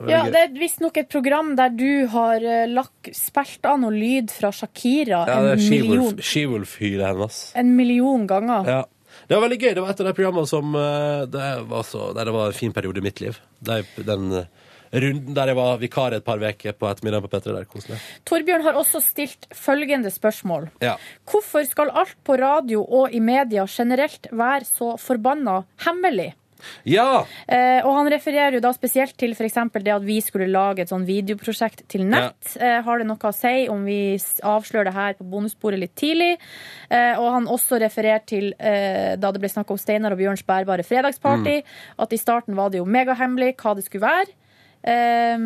Ja. Det er visstnok et program der du har eh, lagt, spilt av noe lyd fra Shakira Ja, det en er million, She-Wolf- She-Wolf-hylet hennes. en million ganger. Ja. Det var veldig gøy. Det var et av de programmene som eh, det var, så, det var en fin periode i mitt liv. Det, den eh, runden der jeg var vikar et par uker på ettermiddagen på P3. Der, koselig. Torbjørn har også stilt følgende spørsmål. Ja. Hvorfor skal alt på radio og i media generelt være så forbanna hemmelig? ja! Eh, og han refererer jo da spesielt til f.eks. det at vi skulle lage et sånn videoprosjekt til nett. Eh, har det noe å si om vi avslører det her på bonussporet litt tidlig? Eh, og han også refererer til eh, da det ble snakk om Steinar og Bjørns bærbare fredagsparty, at i starten var det jo megahemmelig hva det skulle være. Eh,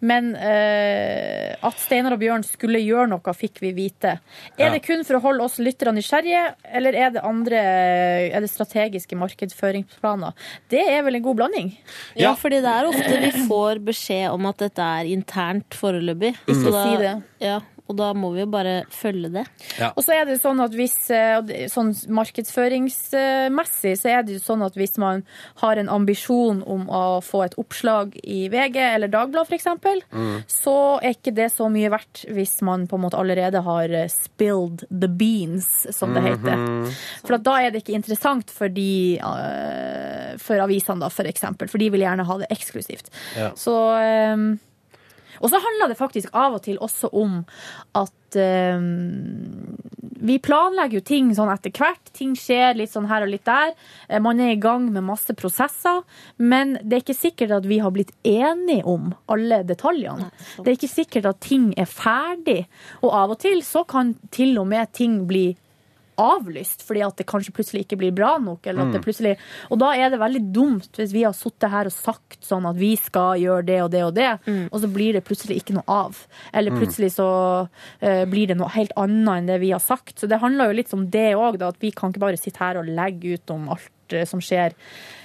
men uh, at Steinar og Bjørn skulle gjøre noe, fikk vi vite. Er Ja. det kun for å holde oss lyttere nysgjerrige, eller er det andre Er det strategiske markedsføringsplaner? Det er vel en god blanding? Ja, fordi det er ofte vi får beskjed om at dette er internt foreløpig. Ikke mm. si det. Ja, og da må vi jo bare følge det. Og så er det sånn at hvis eh, Sånn markedsføringsmessig så er det jo sånn at hvis man har en ambisjon om å få et oppslag i VG eller Dagbladet f.eks., Mm. så er ikke det så mye verdt hvis man på en måte allerede har eh, spilled the beans, som det heter. Mhm. For at da er det ikke interessant for, de, eh, for avisene, da, for eksempel. For de vil gjerne ha det eksklusivt. Ja. Så Og så handler det faktisk av og til også om at eh, vi planlegger jo ting sånn etter hvert. Ting skjer litt sånn her og litt der. Eh, Man er i gang med masse prosesser. Men det er ikke sikkert at vi har blitt enige om alle detaljene. Det er ikke sikkert at ting er ferdig. Og av og til så kan til og med ting bli avlyst fordi at det kanskje plutselig ikke blir bra nok. Eller at det Mm. plutselig, og da er det veldig dumt hvis vi har sittet her og sagt sånn at vi skal gjøre det og det og det, og så blir det plutselig ikke noe av. Eller Mm. plutselig så uh, blir det noe helt annet enn det vi har sagt. Så det handler jo litt om det òg, at vi kan ikke bare sitte her og legge ut om alt som skjer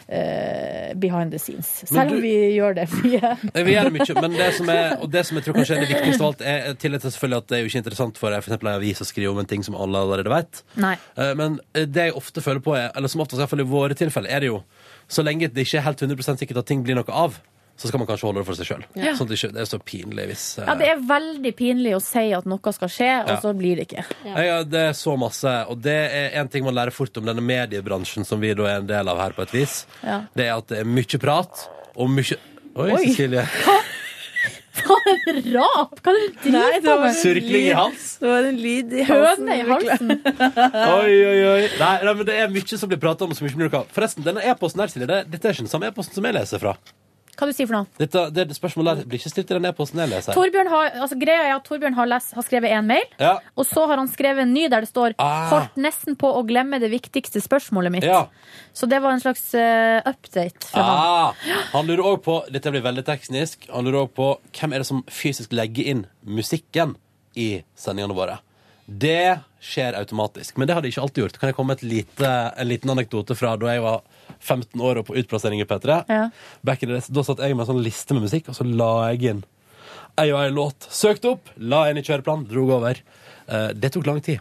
eh, behind the scenes. Selv om vi gjør det mye. Vi gjør det mye, men det som, er, og det som jeg tror kanskje er det viktigste av alt, er tillit selvfølgelig at det er jo ikke interessant for for eksempel en avis å skrive om en ting som alle allerede vet. Nei. Eh, Men det jeg ofte føler på, er, eller som oftest i hvert fall i våre tilfeller, er det jo så lenge det ikke er helt 100% sikkert at ting blir noe av, så skal man kanskje holde det for seg sjøl. Ja. Sånn at det, ikke, det er så pinlig hvis eh, Ja, det er veldig pinlig å si at noe skal skje, og Ja. så blir det ikke. Ja, det er så masse, og det er en ting man lærer fort om denne mediebransjen som vi da er en del av her på et vis. Ja. Det er at det er mye prat og mye Oi, Oi. Cecilie. Hva er det rap? Hva er det du driver med? en Surkling i hals. Det var en lyd i halsen. Høne i halsen. Oi, oi, oi. Nei, nei, men det er mye som blir prata om. som ikke blir noe av. Forresten, denne e-posten her, Silje, dette er ikke den samme e-posten som jeg leser fra. Hva du sier for noe? Dette, det spørsmålet her blir ikke stilt i den e-posten jeg leser. Torbjørn har, altså, greia er at Torbjørn har, les, har skrevet en mail, Ja. og så har han skrevet en ny der det står Ah. 'holdt nesten på å glemme det viktigste spørsmålet mitt'. Ja. Så det var en slags uh, update fra han. Ah, han lurer også på Dette blir veldig teknisk. Han lurer også på hvem er det som fysisk legger inn musikken i sendingene våre. Det skjer automatisk, men det har de ikke alltid gjort. Kan jeg komme med en liten anekdote fra da jeg var 15 år og på utplassering i P3? Ja. Back in the days, Da satt jeg med en sånn liste med musikk, og så la jeg inn ei og ei låt. Søkte opp, la inn i kjøreplan, drog over. Eh, det tok lang tid.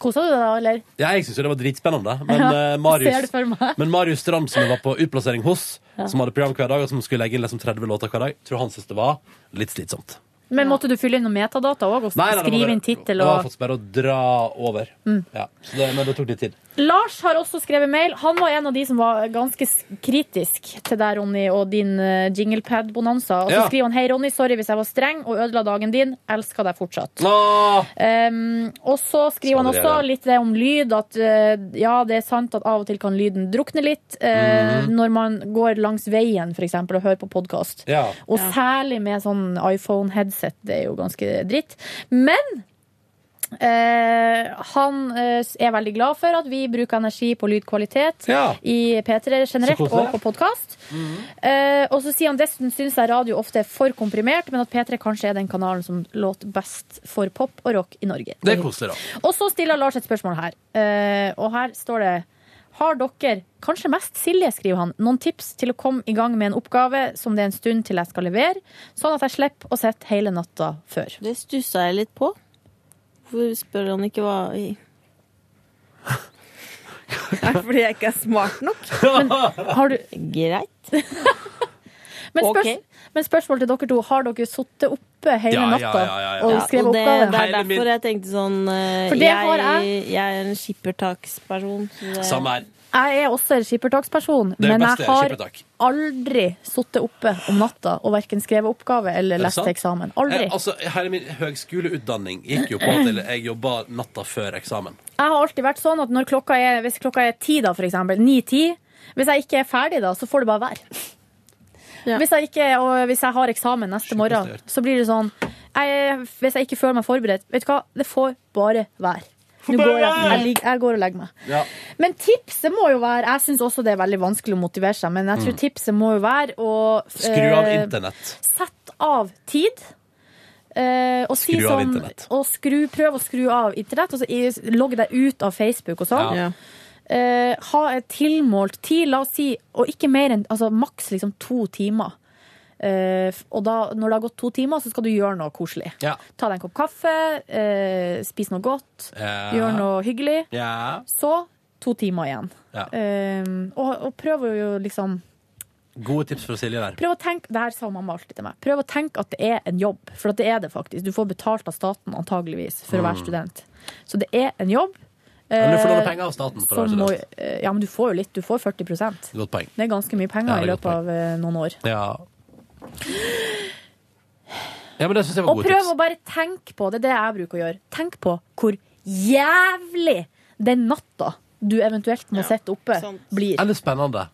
Kosa du deg da, eller? Ja, jeg syns jo det var dritspennende, men, Ja, eh, Marius, det men Marius Strand, som jeg var på utplassering hos, Ja. som hadde program hver dag, og som skulle legge inn liksom 30 låter hver dag, tror han syntes det var litt slitsomt. Men måtte du fylle inn noen metadata òg, og skrive inn tittel og var har fått bare å dra over. Mm. Ja, så det, men det tok litt tid. Lars har også skrevet mail. Han var en av de som var ganske kritisk til deg, Ronny, og din uh, jinglepad-bonanza. Og så Ja. skriver han hei, Ronny, sorry hvis jeg var streng og ødela dagen din. Elsker deg fortsatt. Um, og så skriver han også litt det om lyd, at uh, ja, det er sant at av og til kan lyden drukne litt uh, mm. når man går langs veien, eksempel, og hører på podkast. Ja. Og særlig med sånn iPhone-headset. Det er jo ganske dritt. Men Eh, han eh, er veldig glad for at vi bruker energi på lydkvalitet Ja. i P3 generelt Så koselig. og på podkast. Eh, og så sier han dessuten syns jeg radio ofte er for komprimert, men at P3 kanskje er den kanalen som låter best for pop og rock i Norge. Det koser, da. Og så stiller Lars et spørsmål her. Eh, og her står det Har dere, kanskje mest Silje, skriver han, noen tips til å komme i gang med en oppgave som det er en stund til jeg skal levere, sånn at jeg slipper å sitte hele natta før? Det stussa jeg litt på. Hvorfor spør han ikke hva i fordi jeg ikke er smart nok? Men har du Greit. Men, spørs okay. men spørsmål til dere to. Har dere sittet oppe hele Ja, ja, natta ja, ja, ja. og Ja, skrevet og det, det er derfor jeg tenkte sånn eh, For det jeg, har jeg. er en skippertaksperson. Samme her. Jeg er også en skippertaksperson, er men jeg har aldri sittet oppe om natta og verken skrevet oppgave eller lest eksamen. Aldri. Jeg, altså, hele min høgskoleutdanning gikk jo på at jeg jobba natta før eksamen. Jeg har alltid vært sånn at når klokka er, hvis klokka er ti, da, for eksempel, ni-ti, hvis jeg ikke er ferdig da, så får det bare være. Hvis, jeg ikke, og hvis jeg har eksamen neste morgen, så blir det sånn jeg, Hvis jeg ikke føler meg forberedt, vet du hva, det får bare være. Nå går jeg, jeg, lig- jeg går og legger meg. Ja. Men tipset må jo være Jeg syns også det er veldig vanskelig å motivere seg, men jeg tror Mm. tipset må jo være å Skru av eh, internett. Sett av tid. Eh, og si Skru av sånn, internett. og skru, prøv å skru av internett, og så logg deg ut av Facebook og sånn. Ja. Eh, ha et tilmålt tid, la oss si, og ikke mer enn altså, maks liksom to timer. Eh, og da, når det har gått to timer, så skal du gjøre noe koselig. Ja. Ta deg en kopp kaffe, eh, spis noe godt, Ja. gjør noe hyggelig. Ja. Så to timer igjen. Eh, og, og prøv å jo liksom Gode tips fra Silje der. Prøv å tenke, det her sa mamma alltid til meg. Prøv å tenke at det er en jobb, for at det er det faktisk. Du får betalt av staten antageligvis for å være Mm. student. Så det er en jobb. Men du får låne Eh, penger av staten for å være må, student. eh, Ja, men du får jo litt. Du får 40 Godt poeng. Det er ganske mye penger Ja, i løpet av eh, noen år. Ja. Ja, men det syns jeg var Og gode prøv å bare tenke på, det er det jeg bruker å gjøre, tenk på hvor jævlig den natta du eventuelt må sitte oppe, blir. Eller spennende.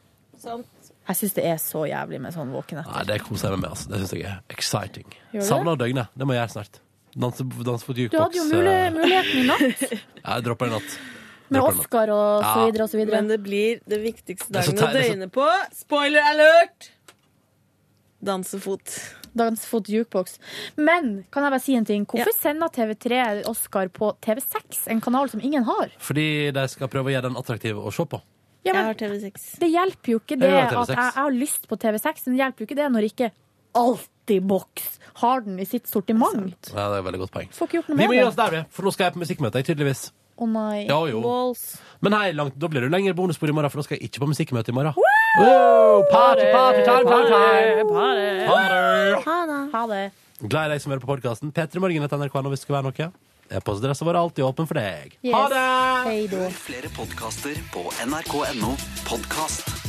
Jeg syns det er så jævlig med sånn våkenhet. Nei, det koser jeg meg med. Altså. Det syns jeg er exciting. Savner døgnet. Det må jeg gjøre snart. Danse, danse på Du hadde jo mulig, muligheten i natt, eh, jeg dropper det i natt. med Dropper det i natt. Oscar og så Ja. videre og så videre. Men det blir det viktigste Det er så dagen å teit- det er så- døgne på. Spoiler alert! Dansefot. Dansefot jukebox. Men kan jeg bare si en ting? Hvorfor sender TV3 Oscar på TV6, en kanal som ingen har? Fordi de skal prøve å gjøre den attraktiv å se på. Ja, men, har TV6. Det hjelper jo ikke det Jeg har TV6. at jeg, jeg har lyst på TV6, men det hjelper jo ikke det når ikke Altibox har den i sitt sortiment. Ja, det er et veldig godt poeng. Får ikke gjort noe Vi med må gi det. oss der, vi. For nå skal jeg på musikkmøte, jeg, tydeligvis. Å nei. Ja, jo. Balls. Men hei, langt, da blir det lengre bonusspor i morgen, for da skal jeg ikke på musikkmøte i morgen. Wow, party, party, time, time, time. Party. Ha det. Glad i deg som hører på podkasten. P3 Morgen etter NRK hvis det skulle være noe. E-postadressa vår er alltid åpen for deg. Yes. Ha det! Hei da. Flere podkaster på nrk.no podkast.